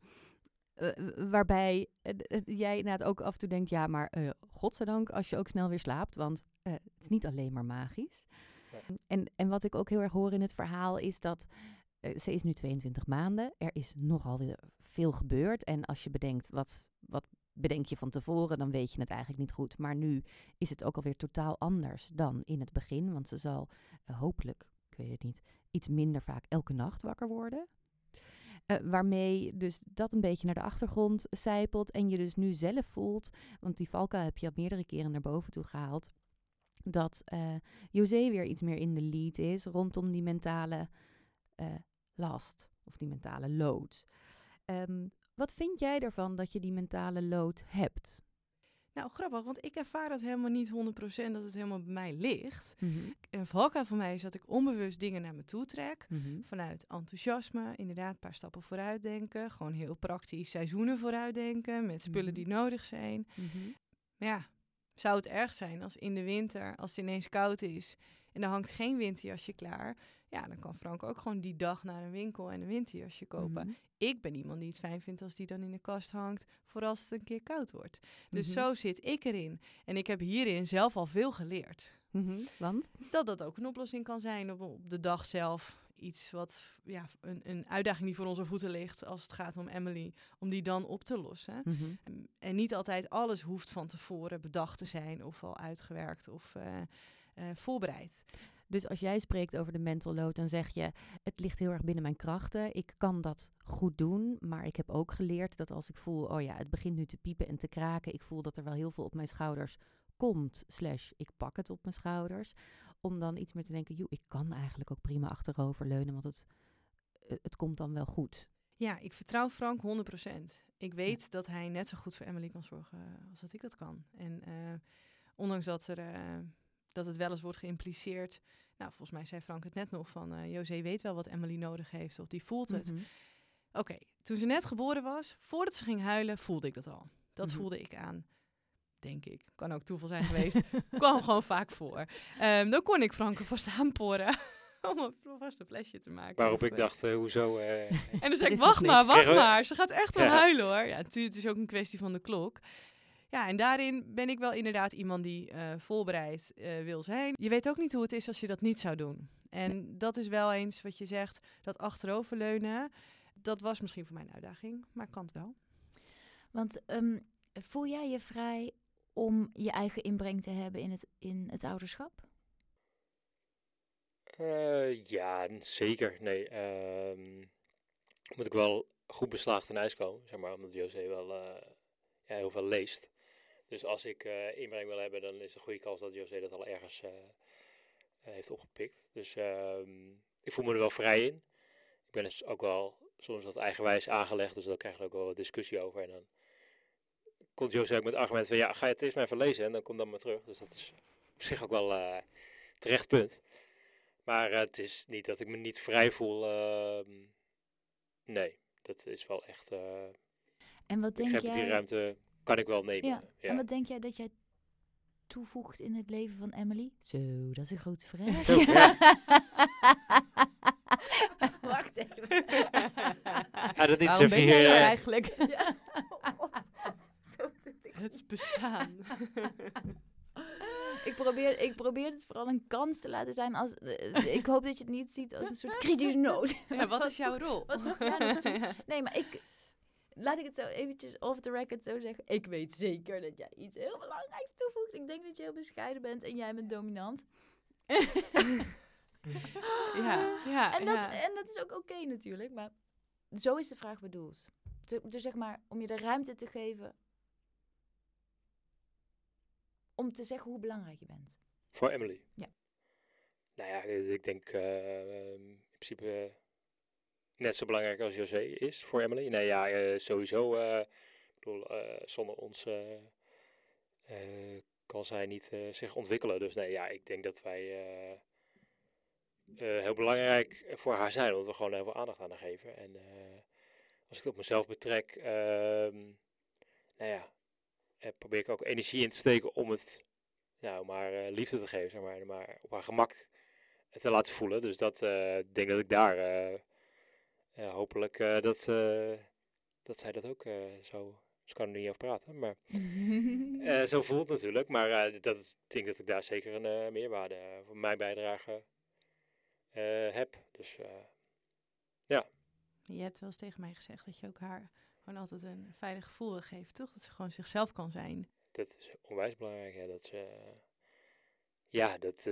eh, waarbij eh, jij inderdaad ook af en toe denkt, ja, maar eh godzijdank als je ook snel weer slaapt, want eh, het is niet alleen maar magisch. Ja. En, en wat ik ook heel erg hoor in het verhaal is dat ze is nu 22 maanden, er is nogal weer veel gebeurd. En als je bedenkt, wat, wat bedenk je van tevoren, dan weet je het eigenlijk niet goed. Maar nu is het ook alweer totaal anders dan in het begin, want ze zal eh, hopelijk, ik weet het niet, iets minder vaak elke nacht wakker worden. Eh, waarmee dus dat een beetje naar de achtergrond zijpelt en je dus nu zelf voelt, want die valkuil heb je al meerdere keren naar boven toe gehaald, dat eh José weer iets meer in de lead is rondom die mentale eh, last of die mentale load. Ehm, wat vind jij ervan dat je die mentale load hebt? Nou, grappig, want ik ervaar dat helemaal niet 100% dat het helemaal bij mij ligt. Mhm, Een valkuil van mij is dat ik onbewust dingen naar me toe trek. mhm, Vanuit enthousiasme, inderdaad, een paar stappen vooruit denken. Gewoon heel praktisch seizoenen vooruit denken met spullen Mhm. die nodig zijn. mhm. Maar ja, zou het erg zijn als in de winter, als het ineens koud is en er hangt geen winterjasje klaar. Ja, dan kan Frank ook gewoon die dag naar een winkel en een winterjasje kopen. Mhm. Ik ben iemand die het fijn vindt als die dan in de kast hangt, voor als het een keer koud wordt. Dus Mhm. zo zit ik erin. En ik heb hierin zelf al veel geleerd. Mhm, Want? Dat dat ook een oplossing kan zijn op, op de dag zelf. Iets wat, ja, een, een uitdaging die voor onze voeten ligt als het gaat om Emily, om die dan op te lossen. Um, En niet altijd alles hoeft van tevoren bedacht te zijn of al uitgewerkt of eh, eh, voorbereid. Dus als jij spreekt over de mental load, dan zeg je: het ligt heel erg binnen mijn krachten. Ik kan dat goed doen, maar ik heb ook geleerd dat als ik voel, oh ja, het begint nu te piepen en te kraken, ik voel dat er wel heel veel op mijn schouders komt, slash ik pak het op mijn schouders, om dan iets meer te denken, joh, ik kan eigenlijk ook prima achterover leunen, want het, eh, het komt dan wel goed. Ja, ik vertrouw Frank 100%. Ik weet dat hij net zo goed voor Emily kan zorgen eh, als dat ik dat kan. En eh, ondanks dat, er, dat het wel eens wordt geïmpliceerd. Nou, volgens mij zei Frank het net nog van... eh José weet wel wat Emily nodig heeft of die voelt het. Mhm. Oké, toen ze net geboren was, voordat ze ging huilen, voelde ik dat al. Dat Mhm. voelde ik aan. Denk ik. Kan ook toeval zijn geweest. Kwam gewoon vaak voor. Ehm, dan kon ik Franke vast aanporen. om een vast een flesje te maken. Waarop ik dacht, eh, hoezo? eh, En dan zei ik, wacht maar, wacht maar. Ze gaat echt wel Ja. huilen hoor. Ja, natuurlijk, het is ook een kwestie van de klok. Ja, en daarin ben ik wel inderdaad iemand die eh voorbereid eh, wil zijn. Je weet ook niet hoe het is als je dat niet zou doen. En dat is wel eens wat je zegt, dat achteroverleunen. Dat was misschien voor mijn uitdaging, maar kan het wel. Want ehm, voel jij je vrij om je eigen inbreng te hebben in het, in het ouderschap? Eh, ja, zeker. Nee, ehm, moet ik wel goed beslaagd ten ijs komen, zeg maar, omdat José wel eh, ja, heel veel leest. Dus als ik eh, inbreng wil hebben, dan is de goede kans dat José dat al ergens eh, eh, heeft opgepikt. Dus ehm, ik voel me er wel vrij in. Ik ben dus ook wel soms wat eigenwijs aangelegd, dus daar krijg je ook wel wat discussie over. En dan komt José ook met argumenten van, ja, ga je het eerst maar even lezen en dan kom dan maar terug. Dus dat is op zich ook wel eh terecht punt. Maar het is niet dat ik me niet vrij voel. ehm, nee, dat is wel echt. En wat ik denk heb jij? die ruimte, kan ik wel nemen. Ja, Ja, En wat denk jij dat jij toevoegt in het leven van Emily? Zo, dat is een grote vraag. Zo, ja. Wacht even. Ja, dat niet Waarom zo ben eh, eigenlijk? Ja. Oh, God. Zo. Het bestaan. Ik probeer, ik probeer het vooral een kans te laten zijn. Als, eh, ik hoop dat je het niet ziet als een soort kritisch noot. ja, wat is jouw rol? Wat vroeg jij? Nee, maar ik... Laat ik het zo eventjes off the record zo zeggen. Ik weet zeker dat jij iets heel belangrijks toevoegt. Ik denk dat je heel bescheiden bent en jij bent dominant. Ja, ja, En dat, ja. en dat is ook oké natuurlijk, maar zo is de vraag bedoeld. Dus zeg maar, om je de ruimte te geven om te zeggen hoe belangrijk je bent. Voor Emily. Ja. Nou ja, ik denk eh, in principe eh, net zo belangrijk als José is voor Emily. Nee, ja, eh, sowieso. eh, ik bedoel, eh, zonder ons kan zij niet zich ontwikkelen. Dus nee, ja, ik denk dat wij heel belangrijk voor haar zijn, omdat we gewoon heel veel aandacht aan haar geven. En als ik het op mezelf betrek, ehm, nou ja, probeer ik ook energie in te steken om het, haar eh, liefde te geven, zeg maar, maar op haar gemak te laten voelen. Dus dat ik denk dat ik daar eh, hopelijk eh, dat, eh, dat zij dat ook eh, zo. Ze kan er niet over praten, maar eh, zo voelt het natuurlijk. Maar eh, dat is, ik denk dat ik daar zeker een eh, meerwaarde voor mijn bijdrage eh, heb. Dus eh, Je hebt wel eens tegen mij gezegd dat je ook haar gewoon altijd een veilig gevoel geven, toch? Dat ze gewoon zichzelf kan zijn. dat is onwijs belangrijk. Ja, dat, ze, ja dat,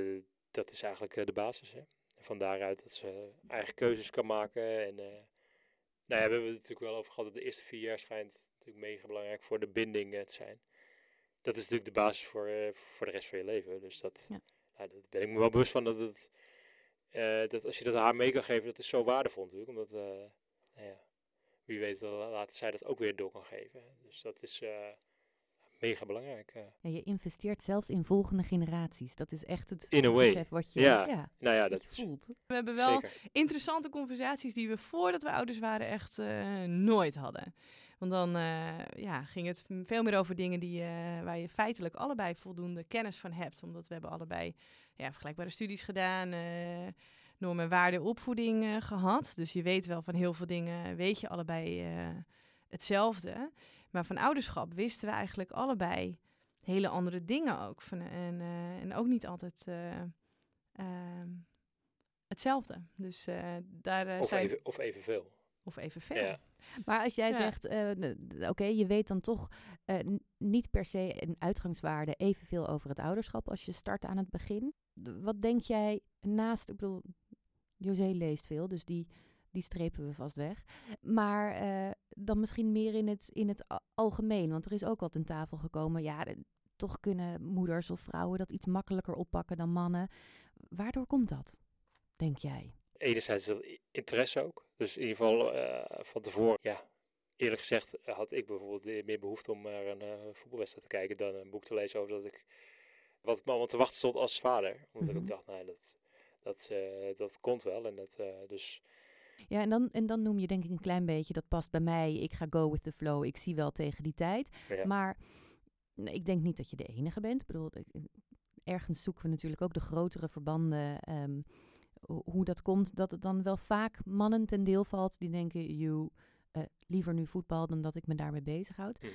dat is eigenlijk de basis. Hè. En van daaruit dat ze eigen keuzes kan maken. En, eh, nou ja, we hebben het natuurlijk wel over gehad dat de eerste vier jaar schijnt natuurlijk mega belangrijk voor de binding eh, te zijn. Dat is natuurlijk de basis voor, eh, voor de rest van je leven. Dus dat, Ja. nou, dat ben ik me wel bewust van dat het, dat als je dat haar mee kan geven, dat is zo waardevol natuurlijk. Omdat, nou ja, wie weet, dat later zij dat ook weer door kan geven. Dus dat is mega belangrijk. eh. Ja, je investeert zelfs in volgende generaties. Dat is echt het In a way. besef wat je, Ja, ja, Nou ja, dat voelt. We hebben wel zeker. interessante conversaties die we voordat we ouders waren echt eh, nooit hadden. Want dan eh, ja, ging het veel meer over dingen die, eh, waar je feitelijk allebei voldoende kennis van hebt. Omdat we hebben allebei ja, vergelijkbare studies gedaan, eh normen, waarden, opvoeding eh, gehad. Dus je weet wel van heel veel dingen, weet je allebei eh, hetzelfde. Maar van ouderschap wisten we eigenlijk allebei hele andere dingen ook. Van, en, eh, en ook niet altijd eh, ehm, hetzelfde. Dus eh, daar Of, zijn even, of evenveel. of evenveel. Ja. Maar als jij Ja. zegt, eh, oké, je weet dan toch eh, niet per se een uitgangswaarde evenveel over het ouderschap als je start aan het begin. Wat denk jij naast, ik bedoel, José leest veel, dus die, die strepen we vast weg. Maar eh, dan misschien meer in het, in het algemeen, want er is ook wat aan tafel gekomen. Ja, de- toch kunnen moeders of vrouwen dat iets makkelijker oppakken dan mannen. Waardoor komt dat, denk jij? Enerzijds is dat interesse ook. Dus in ieder geval eh, van tevoren, ja, eerlijk gezegd eh, had ik bijvoorbeeld meer behoefte om naar een eh, voetbalwedstrijd te kijken dan een boek te lezen over dat ik, wat me allemaal te wachten stond als vader. Omdat ik Mhm. ook dacht, nou, dat, dat, dat komt wel. En dat, dus Ja, en dan, en dan noem je denk ik een klein beetje, dat past bij mij. Ik ga go with the flow. Ik zie wel tegen die tijd. Ja. Maar nee, ik denk niet dat je de enige bent. Ik bedoel, ergens zoeken we natuurlijk ook de grotere verbanden. ehm, ho- hoe dat komt, dat het dan wel vaak mannen ten deel valt die denken, you, eh, liever nu voetbal dan dat ik me daarmee bezighoud. Hm.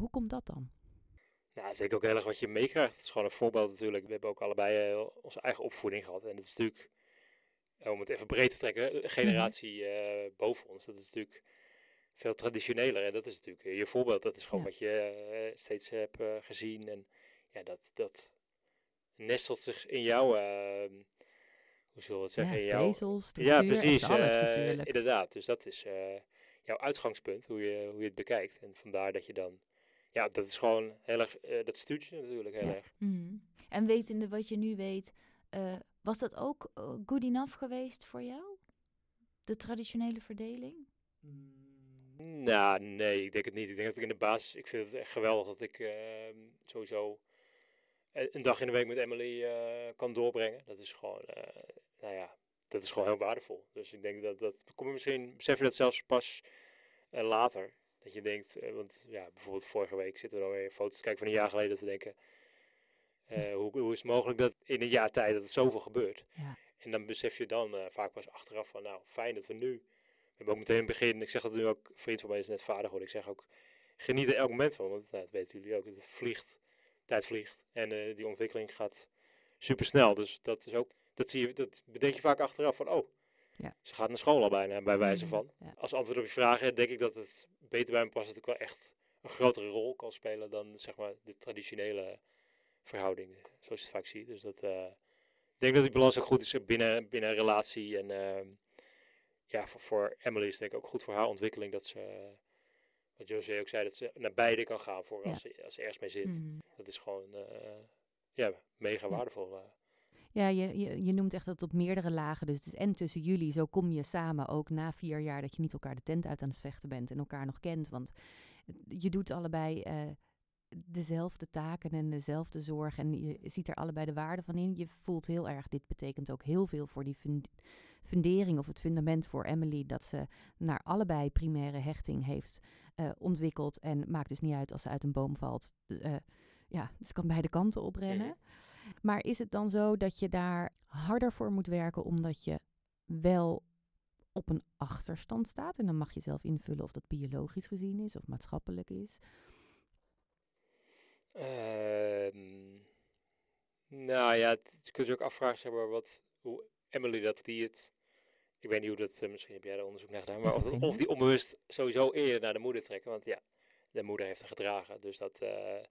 Hoe komt dat dan? Denk ik ook heel erg wat je meekrijgt. Het is gewoon een voorbeeld natuurlijk. We hebben ook allebei eh, onze eigen opvoeding gehad. En het is natuurlijk, eh, om het even breed te trekken, de generatie eh, boven ons. Dat is natuurlijk veel traditioneler. En dat is natuurlijk eh, je voorbeeld. Dat is gewoon Ja. wat je eh, steeds hebt eh, gezien. En ja, dat, dat nestelt zich in jouw, eh, hoe zullen we het zeggen, in ja, jouw... vezels, structuur, Ja, precies. alles eh, inderdaad. Dus dat is eh, jouw uitgangspunt, hoe je, hoe je het bekijkt. En vandaar dat je dan... Ja, dat is gewoon heel erg... eh, dat stuurt je natuurlijk heel Ja. erg. Mhm. En wetende wat je nu weet, eh, was dat ook eh, good enough geweest voor jou? De traditionele verdeling? Nou, nee, ik denk het niet. Ik denk dat ik in de basis... Ik vind het echt geweldig dat ik ehm, sowieso een een dag in de week met Emily eh, kan doorbrengen. Dat is gewoon... eh, nou ja, dat is gewoon heel waardevol. Dus ik denk dat... dat kom je misschien... Besef dat zelfs pas eh, later. Dat je denkt... eh, want ja, bijvoorbeeld vorige week zitten we dan weer foto's kijken van een jaar geleden. Dat we denken... eh, hoe, hoe is het mogelijk dat in een jaar tijd dat er zoveel gebeurt? Ja. En dan besef je dan eh, vaak pas achteraf van... Nou, fijn dat we nu... We hebben ook meteen in het begin... Ik zeg dat nu ook... Een vriend van mij is net vader geworden. Ik zeg ook... Geniet er elk moment van. Want nou, dat weten jullie ook. Het vliegt. Tijd vliegt. En eh, die ontwikkeling gaat super snel. Dus dat is ook... Dat, zie je, dat bedenk je vaak achteraf van... Oh, Ja. ze gaat naar school al bijna. Bij wijze Mhm, van. ja. Als antwoord op je vragen denk ik dat het beter bij me past. Dat ik wel echt een grotere rol kan spelen dan zeg maar de traditionele verhouding. Zoals je het vaak ziet. Dus dat... eh, ik denk dat die balans ook goed is binnen, binnen een relatie. En ehm, ja, voor, voor Emily is het denk ik ook goed voor haar ontwikkeling dat ze, wat José ook zei, dat ze naar beide kan gaan voor Ja. als, ze, als ze ergens mee zit. Mhm. Dat is gewoon, eh, ja, mega Ja. waardevol. eh. Ja, je, je, je noemt echt dat op meerdere lagen. Dus het is en tussen jullie, zo kom je samen ook na vier jaar dat je niet elkaar de tent uit aan het vechten bent en elkaar nog kent. Want je doet allebei eh, dezelfde taken en dezelfde zorg en je ziet er allebei de waarde van in. Je voelt heel erg, dit betekent ook heel veel voor die fund- fundering of het fundament voor Emily, dat ze naar allebei primaire hechting heeft eh, ontwikkeld. En maakt dus niet uit als ze uit een boom valt. Eh, ja, dus kan beide kanten oprennen. Maar is het dan zo dat je daar harder voor moet werken omdat je wel op een achterstand staat? En dan mag je zelf invullen of dat biologisch gezien is of maatschappelijk is. Ehm, nou ja, het, je kunt je ook afvragen zeg maar, wat, hoe Emily dat die het... Ik weet niet hoe dat, eh, misschien heb jij daar onderzoek naar gedaan, maar of, die onbewust sowieso eerder naar de moeder trekken. Want ja, de moeder heeft er gedragen, dus dat, eh,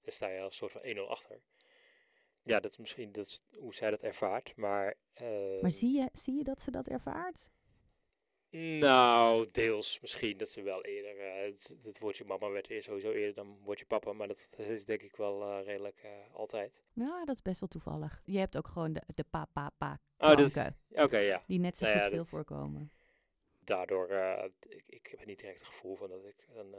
daar sta je als soort van 1-0 achter. Ja, dat is misschien dat is hoe zij dat ervaart, maar... Maar ehm, zie je, zie je dat ze dat ervaart? Nou, deels misschien dat ze wel eerder. eh, het, het woordje mama werd eerst sowieso eerder dan woordje papa. Maar dat is denk ik wel eh, redelijk eh, altijd. Ja, dat is best wel toevallig. Je hebt ook gewoon de, de pa, pa, pa Oh, klanken Oké, ja. die net zo Nou goed ja, veel dat- voorkomen. Daardoor, ik, ik heb niet direct het gevoel van dat ik dan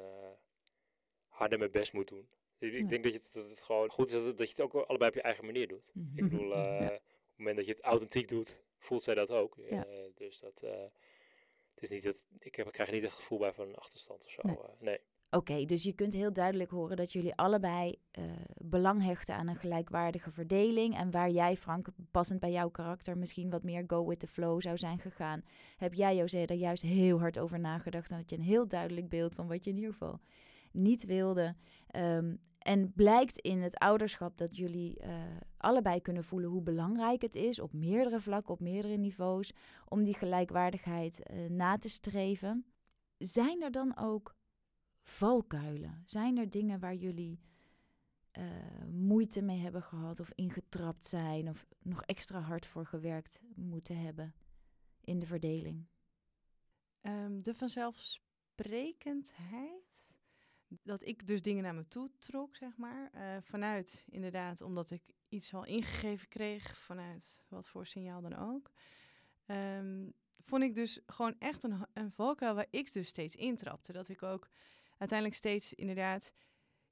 harder mijn best moet doen. Ik, Ja. denk dat, je het, dat het gewoon goed is dat, dat je het ook allebei op je eigen manier doet. Mhm. Ik bedoel, Ja. op het moment dat je het authentiek doet, voelt zij dat ook. Ja. Dus dat, het is niet dat, ik, heb, ik krijg niet het gevoel bij van een achterstand of zo. Nee. eh, nee. Oké, dus je kunt heel duidelijk horen dat jullie allebei eh, belang hechten aan een gelijkwaardige verdeling. En waar jij, Frank, passend bij jouw karakter, misschien wat meer go with the flow zou zijn gegaan, heb jij, José, er juist heel hard over nagedacht. En dat je een heel duidelijk beeld van wat je in ieder geval niet wilde. Ehm, en blijkt in het ouderschap dat jullie eh, allebei kunnen voelen hoe belangrijk het is, op meerdere vlakken, op meerdere niveaus, om die gelijkwaardigheid eh, na te streven. Zijn er dan ook valkuilen? Zijn er dingen waar jullie eh, moeite mee hebben gehad of ingetrapt zijn of nog extra hard voor gewerkt moeten hebben in de verdeling? Ehm, de vanzelfsprekendheid. Dat ik dus dingen naar me toe trok, zeg maar. eh, vanuit, inderdaad, omdat ik iets al ingegeven kreeg, vanuit wat voor signaal dan ook. Ehm, vond ik dus gewoon echt een, een valkuil waar ik dus steeds intrapte. Dat ik ook uiteindelijk steeds inderdaad...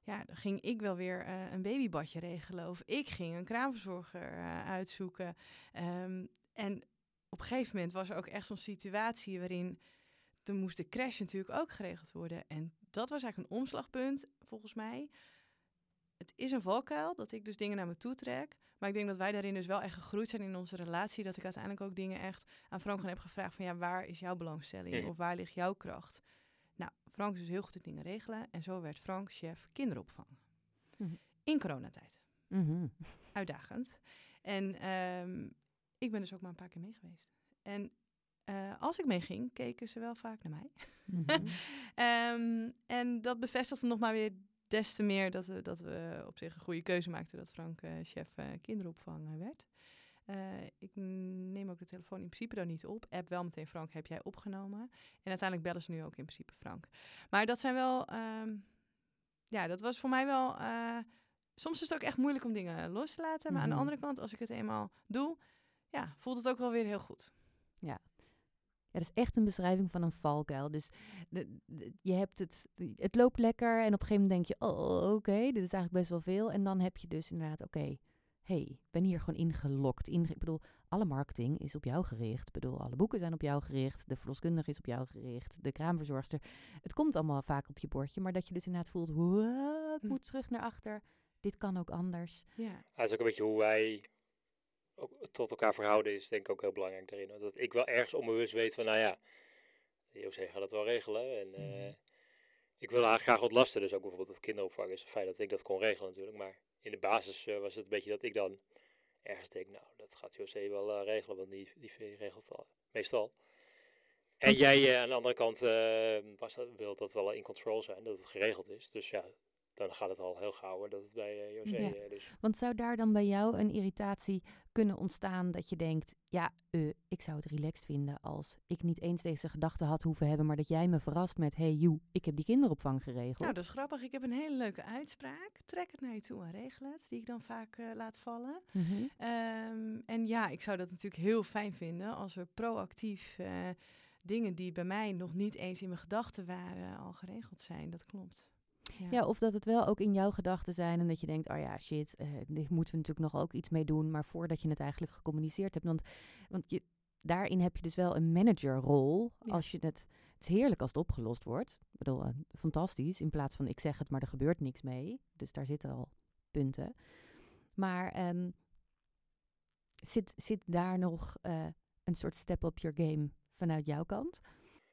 Ja, dan ging ik wel weer eh, een babybadje regelen. Of ik ging een kraamverzorger eh, uitzoeken. Ehm, en op een gegeven moment was er ook echt zo'n situatie waarin toen moest de crash natuurlijk ook geregeld worden. En dat was eigenlijk een omslagpunt, volgens mij. Het is een valkuil dat ik dus dingen naar me toe trek. Maar ik denk dat wij daarin dus wel echt gegroeid zijn in onze relatie. Dat ik uiteindelijk ook dingen echt aan Frank heb gevraagd van ja, waar is jouw belangstelling? Of waar ligt jouw kracht? Nou, Frank is dus heel goed in dingen regelen. En zo werd Frank chef kinderopvang. Mhm. In coronatijd. Mhm. Uitdagend. En ehm, ik ben dus ook maar een paar keer mee geweest. En eh, als ik meeging, keken ze wel vaak naar mij. Mhm. Ehm, en dat bevestigde nog maar weer des te meer dat we, dat we op zich een goede keuze maakten dat Frank eh, chef eh, kinderopvang werd. Ik neem ook de telefoon in principe dan niet op. App wel meteen Frank, heb jij opgenomen? En uiteindelijk bellen ze nu ook in principe Frank. Maar dat zijn wel, ehm, ja, dat was voor mij wel. soms is het ook echt moeilijk om dingen los te laten. Maar aan de Mhm. andere kant, als ik het eenmaal doe, ja, voelt het ook wel weer heel goed. Ja, dat is echt een beschrijving van een valkuil. Dus de, de- je hebt het, het loopt lekker en op een gegeven moment denk je, oh, oké, dit is eigenlijk best wel veel. En dan heb je dus inderdaad, oké, hey, ik ben hier gewoon ingelokt. Inge ik bedoel, alle marketing is op jou gericht. Ik bedoel, alle boeken zijn op jou gericht. De verloskundige is op jou gericht. De kraamverzorgster. Het komt allemaal vaak op je bordje. Maar dat je dus inderdaad voelt, "Wow, ik Hm. moet terug naar achter. Dit kan ook anders. Ja, Dat is ook een beetje hoe wij ook tot elkaar verhouden is denk ik ook heel belangrijk daarin. Dat ik wel ergens onbewust weet van, nou ja, José gaat dat wel regelen. En eh, Mhm. ik wil haar graag ontlasten. Dus ook bijvoorbeeld het kinderopvang is fijn dat ik dat kon regelen natuurlijk. Maar in de basis eh, was het een beetje dat ik dan ergens denk, nou, dat gaat José wel eh, regelen, want die, die regelt al, meestal. En jij aan de andere kant was dat, wil dat wel in control zijn, dat het geregeld is. Dus ja, dan gaat het al heel gauw hoor, dat het bij eh, José Ja. dus Want zou daar dan bij jou een irritatie kunnen ontstaan dat je denkt, ja, eh, ik zou het relaxed vinden als ik niet eens deze gedachte had hoeven hebben, maar dat jij me verrast met, hey joe, ik heb die kinderopvang geregeld. Nou, dat is grappig. Ik heb een hele leuke uitspraak. Trek het naar je toe en regel het. Die ik dan vaak eh, laat vallen. Mhm. Ehm, en ja, ik zou dat natuurlijk heel fijn vinden als er proactief eh, dingen die bij mij nog niet eens in mijn gedachten waren al geregeld zijn. Dat klopt. Ja, of dat het wel ook in jouw gedachten zijn en dat je denkt, oh ja, shit, eh dit moeten we natuurlijk nog ook iets mee doen, maar voordat je het eigenlijk gecommuniceerd hebt. Want, want je, daarin heb je dus wel een managerrol Ja. als je het, het is heerlijk als het opgelost wordt. Ik bedoel, eh, fantastisch, in plaats van ik zeg het, maar er gebeurt niks mee. Dus daar zitten al punten. Maar ehm, zit, zit daar nog eh, een soort step up your game vanuit jouw kant?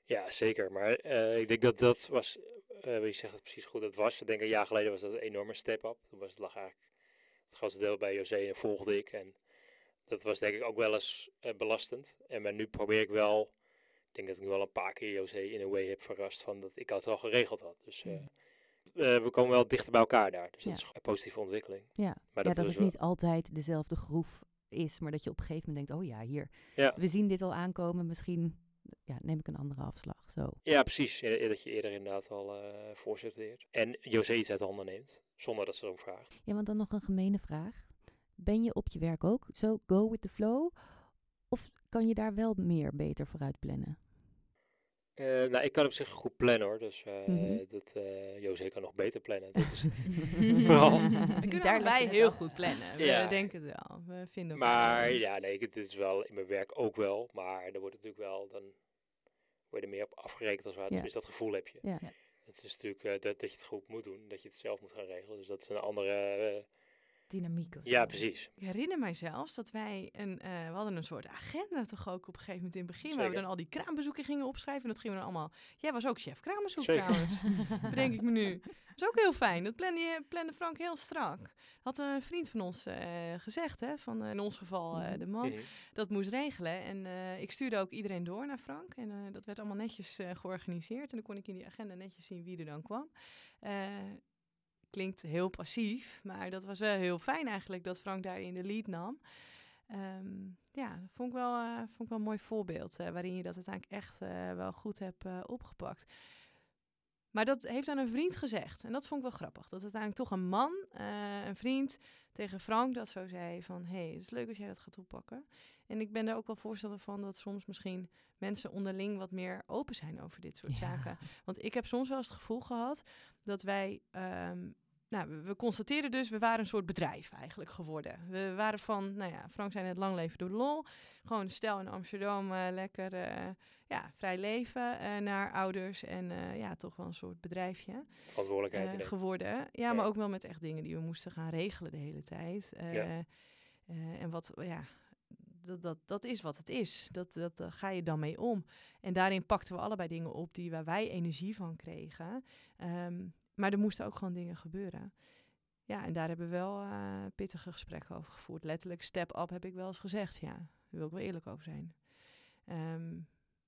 Ja, zeker. Maar eh, ik denk dat dat was, eh je zegt het precies goed, dat was, ik denk een jaar geleden was dat een enorme step-up. Toen was het lag eigenlijk het grootste deel bij José en volgde ik. En dat was denk ik ook wel eens eh, belastend. En maar nu probeer ik wel, ik denk dat ik nu al een paar keer José in een way heb verrast van dat ik het al geregeld had. Dus eh, Mm. eh, we komen wel dichter bij elkaar daar. Dus Ja. dat is een positieve ontwikkeling. Ja, Maar ja, dat dat is het wel- niet altijd dezelfde groef is, maar dat je op een gegeven moment denkt, oh ja, hier, Ja. we zien dit al aankomen, misschien ja, neem ik een andere afslag. Zo. Ja, precies. Dat je eerder inderdaad al eh voorsorteert. En José iets uit de handen neemt, zonder dat ze erom vraagt. Ja, want dan nog een gemene vraag. Ben je op je werk ook zo go with the flow? Of kan je daar wel meer beter vooruit plannen? Eh, nou, ik kan op zich goed plannen hoor. Dus eh Mhm. dat, eh José kan nog beter plannen. Dat is het. Vooral. We kunnen Daar leg allebei je het heel goed plannen. We Ja. denken het wel. We vinden maar wel. ja, nee, het is wel in mijn werk ook wel. Maar er wordt natuurlijk wel, dan word je er meer op afgerekend als het ware. Ja. Dus dat gevoel heb je. Ja. Het is natuurlijk eh, dat, dat je het goed moet doen. Dat je het zelf moet gaan regelen. Dus dat is een andere... Dynamiek. of ja, precies. Ik herinner mij zelfs dat wij een, eh, we hadden een soort agenda toch ook op een gegeven moment in het begin, waar we Zeker. dan al die kraambezoeken gingen opschrijven. En dat gingen we dan allemaal. Jij was ook chef kraambezoek Zeker. trouwens. bedenk ik me nu. Dat is ook heel fijn. Dat plande, je, plande Frank heel strak. Had een vriend van ons eh, gezegd, hè, van eh, in ons geval eh, de man, Mhm. dat moest regelen. En eh, ik stuurde ook iedereen door naar Frank. En eh, dat werd allemaal netjes eh, georganiseerd. En dan kon ik in die agenda netjes zien wie er dan kwam. Eh, klinkt heel passief, maar dat was wel heel fijn eigenlijk dat Frank daarin de lead nam. Ehm, ja, dat vond ik wel, eh, vond ik wel een mooi voorbeeld eh, waarin je dat uiteindelijk echt eh, wel goed hebt eh, opgepakt. Maar dat heeft aan een vriend gezegd. En dat vond ik wel grappig. Dat uiteindelijk toch een man, eh, een vriend, tegen Frank dat zo zei van... hé, hey, het is leuk als jij dat gaat oppakken. En ik ben daar ook wel voorstander van dat soms misschien mensen onderling wat meer open zijn over dit soort zaken. Want ik heb soms wel eens het gevoel gehad dat wij... ehm, nou, we, constateerden dus, we waren een soort bedrijf eigenlijk geworden. We waren van, nou ja, Frank zei net, lang leven door de lol. Gewoon stel in Amsterdam, eh, lekker eh, ja, vrij leven eh, naar ouders. En ja, toch wel een soort bedrijfje Verantwoordelijkheid. geworden. Ja, Ja. maar ook wel met echt dingen die we moesten gaan regelen de hele tijd. Ja. en wat, ja, dat, dat, dat is wat het is. Dat, dat, daar ga je dan mee om. En daarin pakten we allebei dingen op die waar wij energie van kregen. Ehm, maar er moesten ook gewoon dingen gebeuren. Ja, en daar hebben we wel eh, pittige gesprekken over gevoerd. Letterlijk, step up heb ik wel eens gezegd. Ja, daar wil ik wel eerlijk over zijn. Ehm,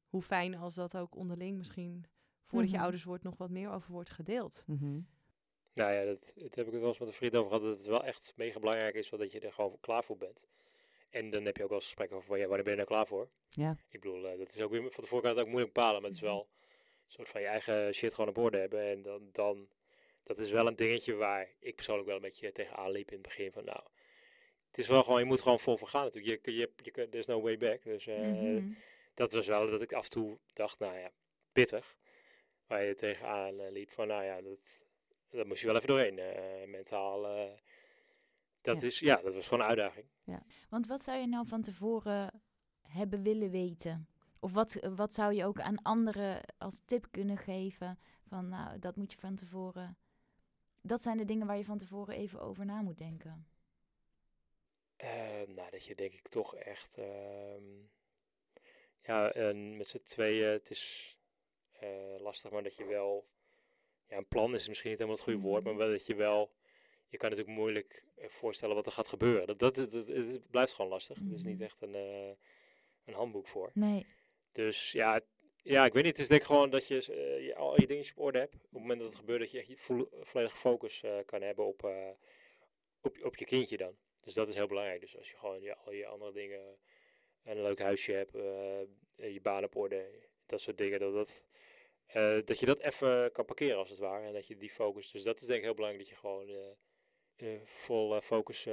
hoe fijn als dat ook onderling misschien, voordat je Mhm. ouders wordt, nog wat meer over wordt gedeeld. Mhm. Nou ja, dat, dat heb ik het wel eens met een vriend over gehad. Dat het wel echt mega belangrijk is wel dat je er gewoon klaar voor bent. En dan heb je ook wel eens gesprekken over, ja, wanneer ben je er klaar voor? Ja. Ik bedoel, eh, dat is ook weer, van tevoren kan het ook moeilijk bepalen. Maar het is wel een soort van je eigen shit gewoon op orde hebben. En dan, dan, dat is wel een dingetje waar ik persoonlijk wel een beetje tegenaan liep in het begin. Van nou, het is wel gewoon, je moet gewoon vol voor gaan natuurlijk. Je, je, je, there's no way back. Dus eh, Mhm. dat was wel dat ik af en toe dacht, nou ja, pittig. Waar je tegenaan eh, liep van, nou ja, dat, dat moest je wel even doorheen. eh, mentaal, dat, Ja. is, ja, dat was gewoon een uitdaging. Want wat zou je nou van tevoren hebben willen weten? Of wat, wat zou je ook aan anderen als tip kunnen geven? Van nou, dat moet je van tevoren. Dat zijn de dingen waar je van tevoren even over na moet denken. Ehm, nou, dat je denk ik toch echt, ehm, ja, en met z'n tweeën, het is eh, lastig, maar dat je wel, ja, een plan is misschien niet helemaal het goede woord, maar wel dat je wel, je kan natuurlijk moeilijk eh, voorstellen wat er gaat gebeuren. Dat, dat, dat, dat- het blijft gewoon lastig. Er is niet Mhm. echt een, eh, een handboek voor. Nee. Dus ja, ja, ik weet niet. Het is denk ik gewoon dat je, eh, al je dingetjes op orde hebt. Op het moment dat het gebeurt, dat je echt volledige focus eh, kan hebben op, eh, op, op je kindje dan. Dus dat is heel belangrijk. Dus als je gewoon je, al je andere dingen, een leuk huisje hebt, je baan op orde, dat soort dingen, dat, dat, dat je dat even kan parkeren als het ware. En dat je die focus, dus dat is denk ik heel belangrijk, dat je gewoon vol focus...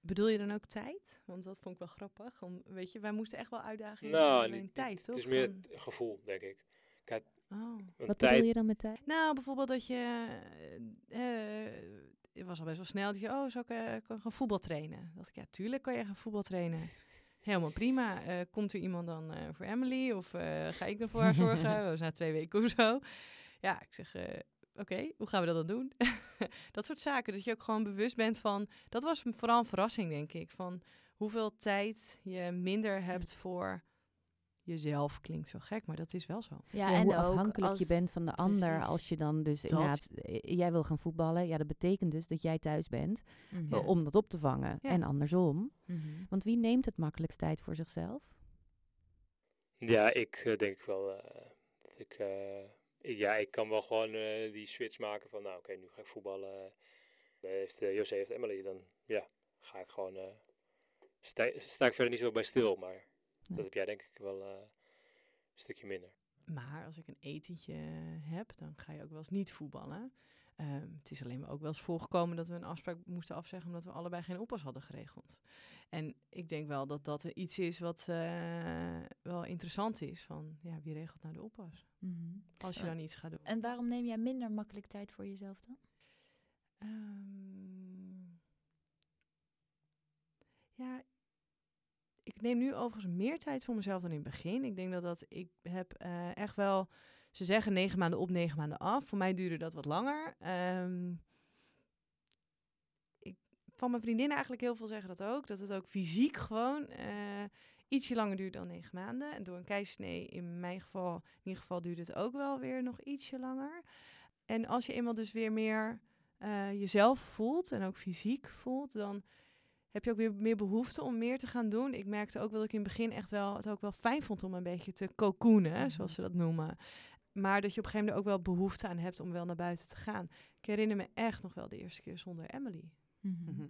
Bedoel je dan ook tijd? Want dat vond ik wel grappig. Om, weet je, wij moesten echt wel uitdagingen nou, hebben in niet- tijd, het toch? is meer het gevoel, denk ik. oh. Want Wat tijd, bedoel je dan met tijd? Nou, bijvoorbeeld dat je... eh, eh, het was al best wel snel dat je... Oh, zou ik kan gaan voetbal trainen? dacht ik, ja, tuurlijk kan je gaan voetbal trainen. Helemaal prima. Eh, komt er iemand dan eh, voor Emily? Of eh, ga ik dan voor haar zorgen? Dat was na twee weken of zo. Ja, ik zeg... Oké, hoe gaan we dat dan doen? dat soort zaken. Dat je ook gewoon bewust bent van... Dat was vooral een verrassing, denk ik. Van hoeveel tijd je minder hebt voor jezelf. Klinkt zo gek, maar dat is wel zo. Ja, Ja, en hoe ook afhankelijk als, je bent van de ander precies. als je dan dus Dat. inderdaad, eh, jij wil gaan voetballen. Ja, dat betekent dus dat jij thuis bent Mhm. eh, om dat op te vangen. Ja. En andersom. Mhm. Want wie neemt het makkelijkst tijd voor zichzelf? Ja, ik eh, denk wel eh, dat ik, eh, ik... Ja, ik kan wel gewoon eh, die switch maken van... Nou, oké, nu ga ik voetballen. Dan heeft uh, José heeft Emily. Dan ja, ga ik gewoon... eh, sta, sta ik verder niet zo bij stil. Maar Nee. dat heb jij denk ik wel eh, een stukje minder. Maar als ik een etentje heb, dan ga je ook wel eens niet voetballen. Ehm, het is alleen maar ook wel eens voorgekomen dat we een afspraak moesten afzeggen omdat we allebei geen oppas hadden geregeld. En ik denk wel dat dat iets is wat eh, wel interessant is. Van ja, wie regelt nou de oppas? Mhm. Als je dan iets gaat doen. En waarom neem jij minder makkelijk tijd voor jezelf dan? Ehm, ja, ik neem nu overigens meer tijd voor mezelf dan in het begin. Ik denk dat dat ik heb eh, echt wel. Ze zeggen negen maanden op, negen maanden af. Voor mij duurde dat wat langer. Ik, van mijn vriendinnen eigenlijk heel veel zeggen dat ook. Dat het ook fysiek gewoon eh, ietsje langer duurt dan negen maanden. En door een keizersnee, in mijn geval, in ieder geval, duurde het ook wel weer nog ietsje langer. En als je eenmaal dus weer meer eh, jezelf voelt en ook fysiek voelt, dan heb je ook weer meer behoefte om meer te gaan doen. Ik merkte ook wel dat ik in het begin echt wel het ook wel fijn vond om een beetje te cocoonen, Mhm. zoals ze dat noemen. Maar dat je op een gegeven moment ook wel behoefte aan hebt om wel naar buiten te gaan. Ik herinner me echt nog wel de eerste keer zonder Emily. Mhm.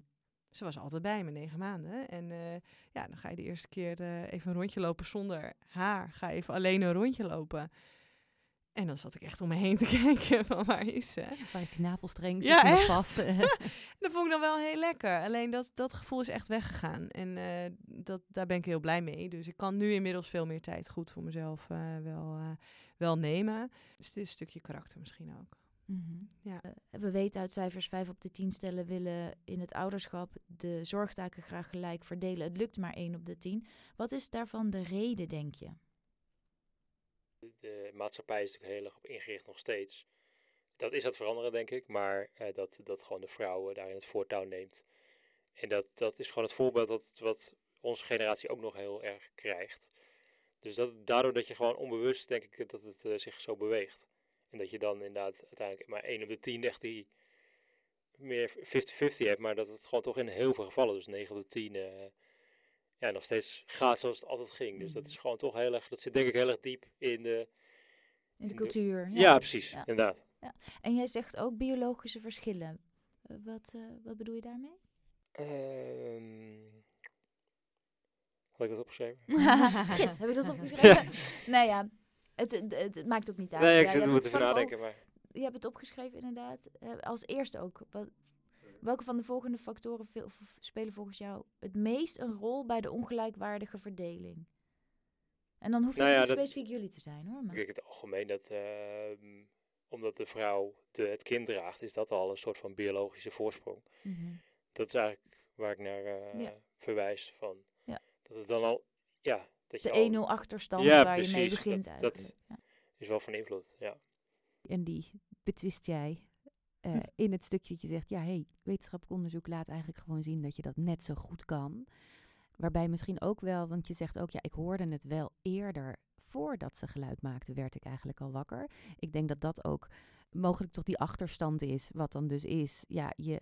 Ze was altijd bij me, negen maanden. En eh, ja, dan ga je de eerste keer eh, even een rondje lopen zonder haar. Ga even alleen een rondje lopen. En dan zat ik echt om me heen te kijken van waar is ze? Waar is die navelstreng? Ja, Zit nog echt? vast? Dat vond ik dan wel heel lekker. Alleen dat, dat gevoel is echt weggegaan. En eh, dat, daar ben ik heel blij mee. Dus ik kan nu inmiddels veel meer tijd goed voor mezelf wel, wel nemen. Dus het is een stukje karakter misschien ook. Mhm. Ja. Eh, we weten uit cijfers 5 op de 10 stellen willen in het ouderschap de zorgtaken graag gelijk verdelen. Het lukt maar 1 op de 10. Wat is daarvan de reden, denk je? De maatschappij is natuurlijk heel erg op ingericht nog steeds. Dat is aan het veranderen, denk ik. Maar eh, dat, dat gewoon de vrouw eh, daarin het voortouw neemt. En dat, dat is gewoon het voorbeeld dat, wat onze generatie ook nog heel erg krijgt. Dus dat, daardoor dat je gewoon onbewust, denk ik, dat het eh, zich zo beweegt. En dat je dan inderdaad uiteindelijk maar 1 op de 10 echt die meer 50-50 hebt. Maar dat het gewoon toch in heel veel gevallen, dus 9 op de 10, eh, ja, nog steeds gaat zoals het altijd ging. Dus dat is gewoon toch heel erg, dat zit denk ik heel erg diep in de... In de In de- cultuur. Ja, precies, Ja. inderdaad. En jij zegt ook biologische verschillen. Eh, wat, eh, wat bedoel je daarmee? Ehm had ik dat opgeschreven? Shit, heb ik dat opgeschreven? nou ja, het, het, het- het maakt ook niet uit. Nee, ik zit er moeten van- nadenken, maar... Je hebt het opgeschreven inderdaad. Eh, als eerste ook. Wat, welke van de volgende factoren veel- spelen volgens jou het meest een rol bij de ongelijkwaardige verdeling? En dan hoeft Nou het ja, niet specifiek jullie te zijn hoor. Maar. Kijk, het algemeen dat ehm, omdat de vrouw de, het kind draagt, is dat al een soort van biologische voorsprong. Mhm. Dat is eigenlijk waar ik naar Ja. verwijs van. Ja. Dat het dan al, ja, dat je De al 1-0 achterstand Ja, waar je mee begint Dat- dat- eigenlijk. Is wel van invloed. Ja. En die betwist jij eh, Hm. in het stukje dat je zegt, ja, hey, wetenschappelijk onderzoek laat eigenlijk gewoon zien dat je dat net zo goed kan. Waarbij misschien ook wel, want je zegt ook, ja, ik hoorde het wel eerder voordat ze geluid maakten, werd ik eigenlijk al wakker. Ik denk dat dat ook mogelijk toch die achterstand is, wat dan dus is, ja, je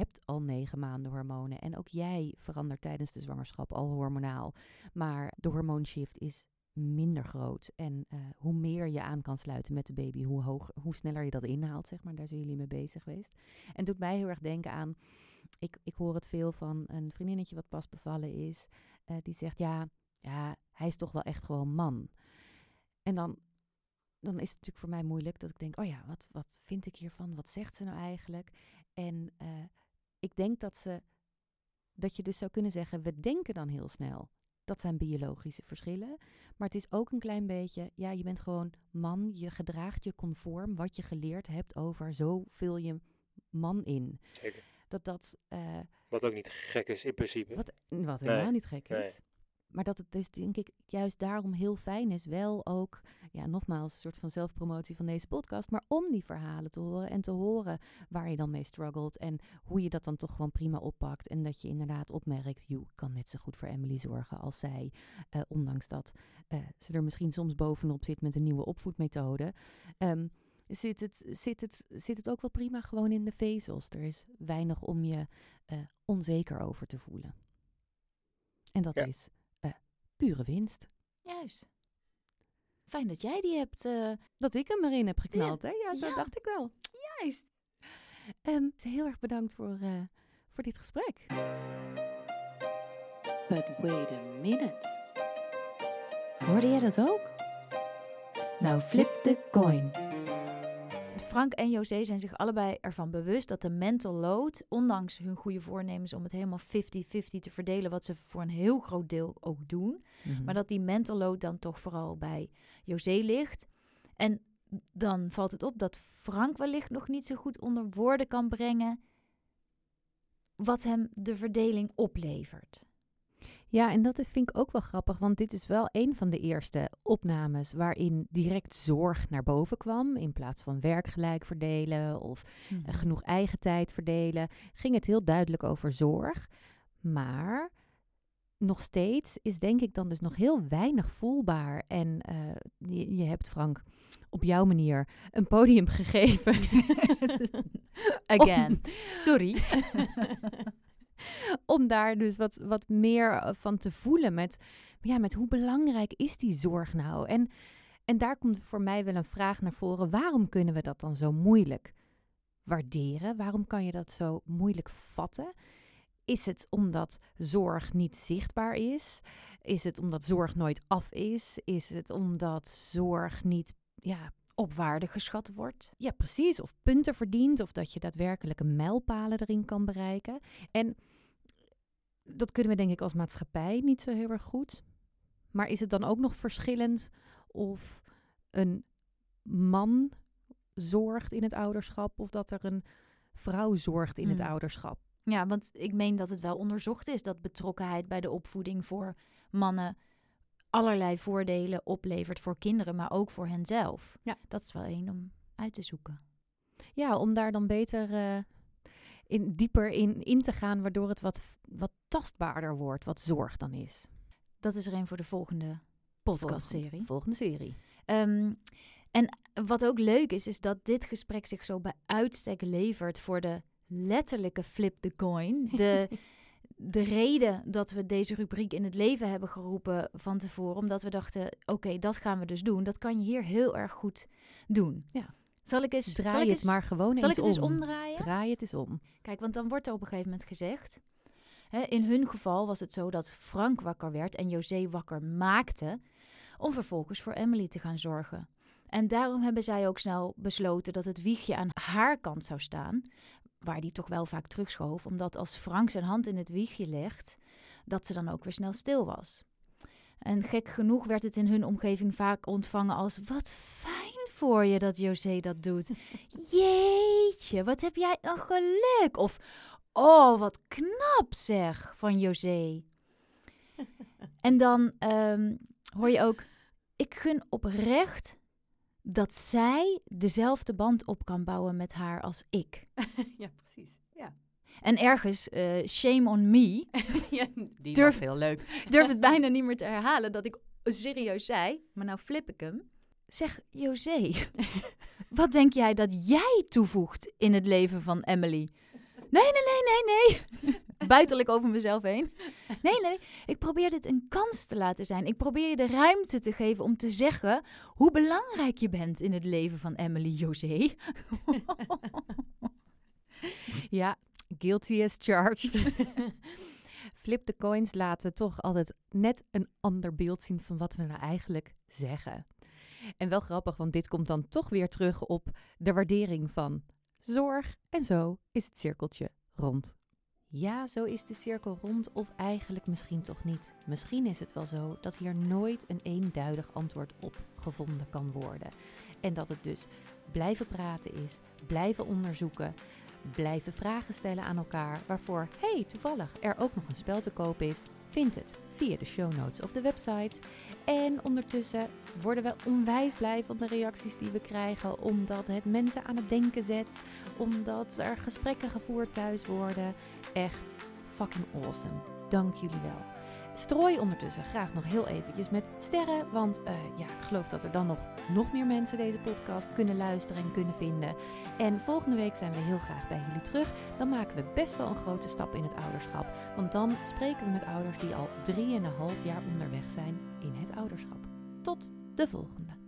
hebt al negen maanden hormonen en ook jij verandert tijdens de zwangerschap al hormonaal. Maar de hormoonshift is minder groot. En eh, hoe meer je aan kan sluiten met de baby, hoe, hoog, hoe sneller je dat inhaalt, zeg maar. Daar zijn jullie mee bezig geweest. En doet mij heel erg denken aan, ik, ik hoor het veel van een vriendinnetje wat pas bevallen is. eh, die zegt, ja, ja, hij is toch wel echt gewoon man. En dan, dan is het natuurlijk voor mij moeilijk dat ik denk, oh ja, wat, wat vind ik hiervan? Wat zegt ze nou eigenlijk? En eh, ik denk dat ze, dat je dus zou kunnen zeggen, we denken dan heel snel. Dat zijn biologische verschillen. Maar het is ook een klein beetje, ja, je bent gewoon man, je gedraagt je conform wat je geleerd hebt over zo vul je man in. Zeker. Dat dat, eh, Wat ook niet gek is in principe. wat, wat Nee, helemaal niet gek nee. Maar dat het dus denk ik juist daarom heel fijn is, wel ook, ja, nogmaals, een soort van zelfpromotie van deze podcast, maar om die verhalen te horen en te horen waar je dan mee struggelt en hoe je dat dan toch gewoon prima oppakt. En dat je inderdaad opmerkt, joh, ik kan net zo goed voor Emily zorgen als zij, eh, ondanks dat eh, ze er misschien soms bovenop zit met een nieuwe opvoedmethode. Ehm, zit, het, zit, het, zit het ook wel prima gewoon in de vezels. Er is weinig om je eh, onzeker over te voelen. En dat Ja. is pure winst. Juist. Fijn dat jij die hebt. eh, Dat ik hem erin heb geknald, hè? Ja, Ja. dacht ik wel. juist. Ehm, heel erg bedankt voor, eh, voor dit gesprek. But wait a minute. Hoorde jij dat ook? Nou, flip the coin. Frank en José zijn zich allebei ervan bewust dat de mental load, ondanks hun goede voornemens om het helemaal 50-50 te verdelen, wat ze voor een heel groot deel ook doen, maar dat die mental load dan toch vooral bij José ligt. En dan valt het op dat Frank wellicht nog niet zo goed onder woorden kan brengen wat hem de verdeling oplevert. Ja, en dat vind ik ook wel grappig, want dit is wel een van de eerste opnames waarin direct zorg naar boven kwam. In plaats van werk gelijk verdelen of eh, genoeg eigen tijd verdelen, ging het heel duidelijk over zorg. Maar nog steeds is denk ik dan dus nog heel weinig voelbaar. En eh, je, je hebt Frank op jouw manier een podium gegeven. Again. Om- Sorry. om daar dus wat, wat meer eh, van te voelen met, ja, met hoe belangrijk is die zorg nou? En, en daar komt voor mij wel een vraag naar voren. Waarom kunnen we dat dan zo moeilijk waarderen? Waarom kan je dat zo moeilijk vatten? Is het omdat zorg niet zichtbaar is? Is het omdat zorg nooit af is? Is het omdat zorg niet ja, Op waarde geschat wordt. ja, precies. Of punten verdient. Of dat je daadwerkelijk een mijlpalen erin kan bereiken. En dat kunnen we denk ik als maatschappij niet zo heel erg goed. Maar is het dan ook nog verschillend of een man zorgt in het ouderschap of dat er een vrouw zorgt in het Hmm. ouderschap. Ja, want ik meen dat het wel onderzocht is dat betrokkenheid bij de opvoeding voor mannen allerlei voordelen oplevert voor kinderen, maar ook voor henzelf. Ja. Dat is wel één om uit te zoeken. Ja, om daar dan beter eh, in, dieper in, in te gaan, waardoor het wat, wat tastbaarder wordt, wat zorg dan is. Dat is er een voor de volgende podcastserie. Volgende serie. Ehm, en wat ook leuk is, is dat dit gesprek zich zo bij uitstek levert voor de letterlijke flip the coin. De, de reden dat we deze rubriek in het leven hebben geroepen van tevoren, omdat we dachten, oké, dat gaan we dus doen. Dat kan je hier heel erg goed doen. Ja. Zal ik eens, zal Draai ik het eens, maar gewoon zal eens ik het om. eens omdraaien? Draai het eens om. Kijk, want dan wordt er op een gegeven moment gezegd. Hè, in hun geval was het zo dat Frank wakker werd en José wakker maakte. om vervolgens voor Emily te gaan zorgen. En daarom hebben zij ook snel besloten dat het wiegje aan haar kant zou staan. Waar die toch wel vaak terugschoof, omdat als Frank zijn hand in het wiegje legt, dat ze dan ook weer snel stil was. En gek genoeg werd het in hun omgeving vaak ontvangen als: Wat fijn voor je dat José dat doet. Jeetje, wat heb jij een geluk. Of, oh, wat knap zeg, van José. en dan ehm, hoor je ook, ik gun oprecht dat zij dezelfde band op kan bouwen met haar als ik. ja, precies. Ja. En ergens, eh, shame on me, ja die Durf- heel leuk. durf het bijna niet meer te herhalen dat ik serieus zei, maar nou flip ik hem. Zeg, José, wat denk jij dat jij toevoegt in het leven van Emily? Nee, nee, nee, nee, nee. Buiterlijk over mezelf heen. Nee, nee, nee. Ik probeer dit een kans te laten zijn. Ik probeer je de ruimte te geven om te zeggen hoe belangrijk je bent in het leven van Emily José. Ja, guilty as charged. Flip the coins laten toch altijd net een ander beeld zien van wat we nou eigenlijk zeggen. En wel grappig, want dit komt dan toch weer terug op de waardering van zorg. En zo is het cirkeltje rond. Ja, zo is de cirkel rond, of eigenlijk misschien toch niet. Misschien is het wel zo dat hier nooit een eenduidig antwoord op gevonden kan worden. En dat het dus blijven praten is, blijven onderzoeken, blijven vragen stellen aan elkaar, waarvoor, hey, toevallig er ook nog een spel te koop is. Vind het via de show notes of de website. En ondertussen worden we onwijs blij van de reacties die we krijgen, omdat het mensen aan het denken zet, omdat er gesprekken gevoerd thuis worden. Echt fucking awesome. Dank jullie wel. Strooi ondertussen graag nog heel eventjes met sterren, want eh, ja, ik geloof dat er dan nog, nog meer mensen deze podcast kunnen luisteren en kunnen vinden. En volgende week zijn we heel graag bij jullie terug. Dan maken we best wel een grote stap in het ouderschap. Want dan spreken we met ouders die al 3,5 jaar onderweg zijn in het ouderschap. Tot de volgende.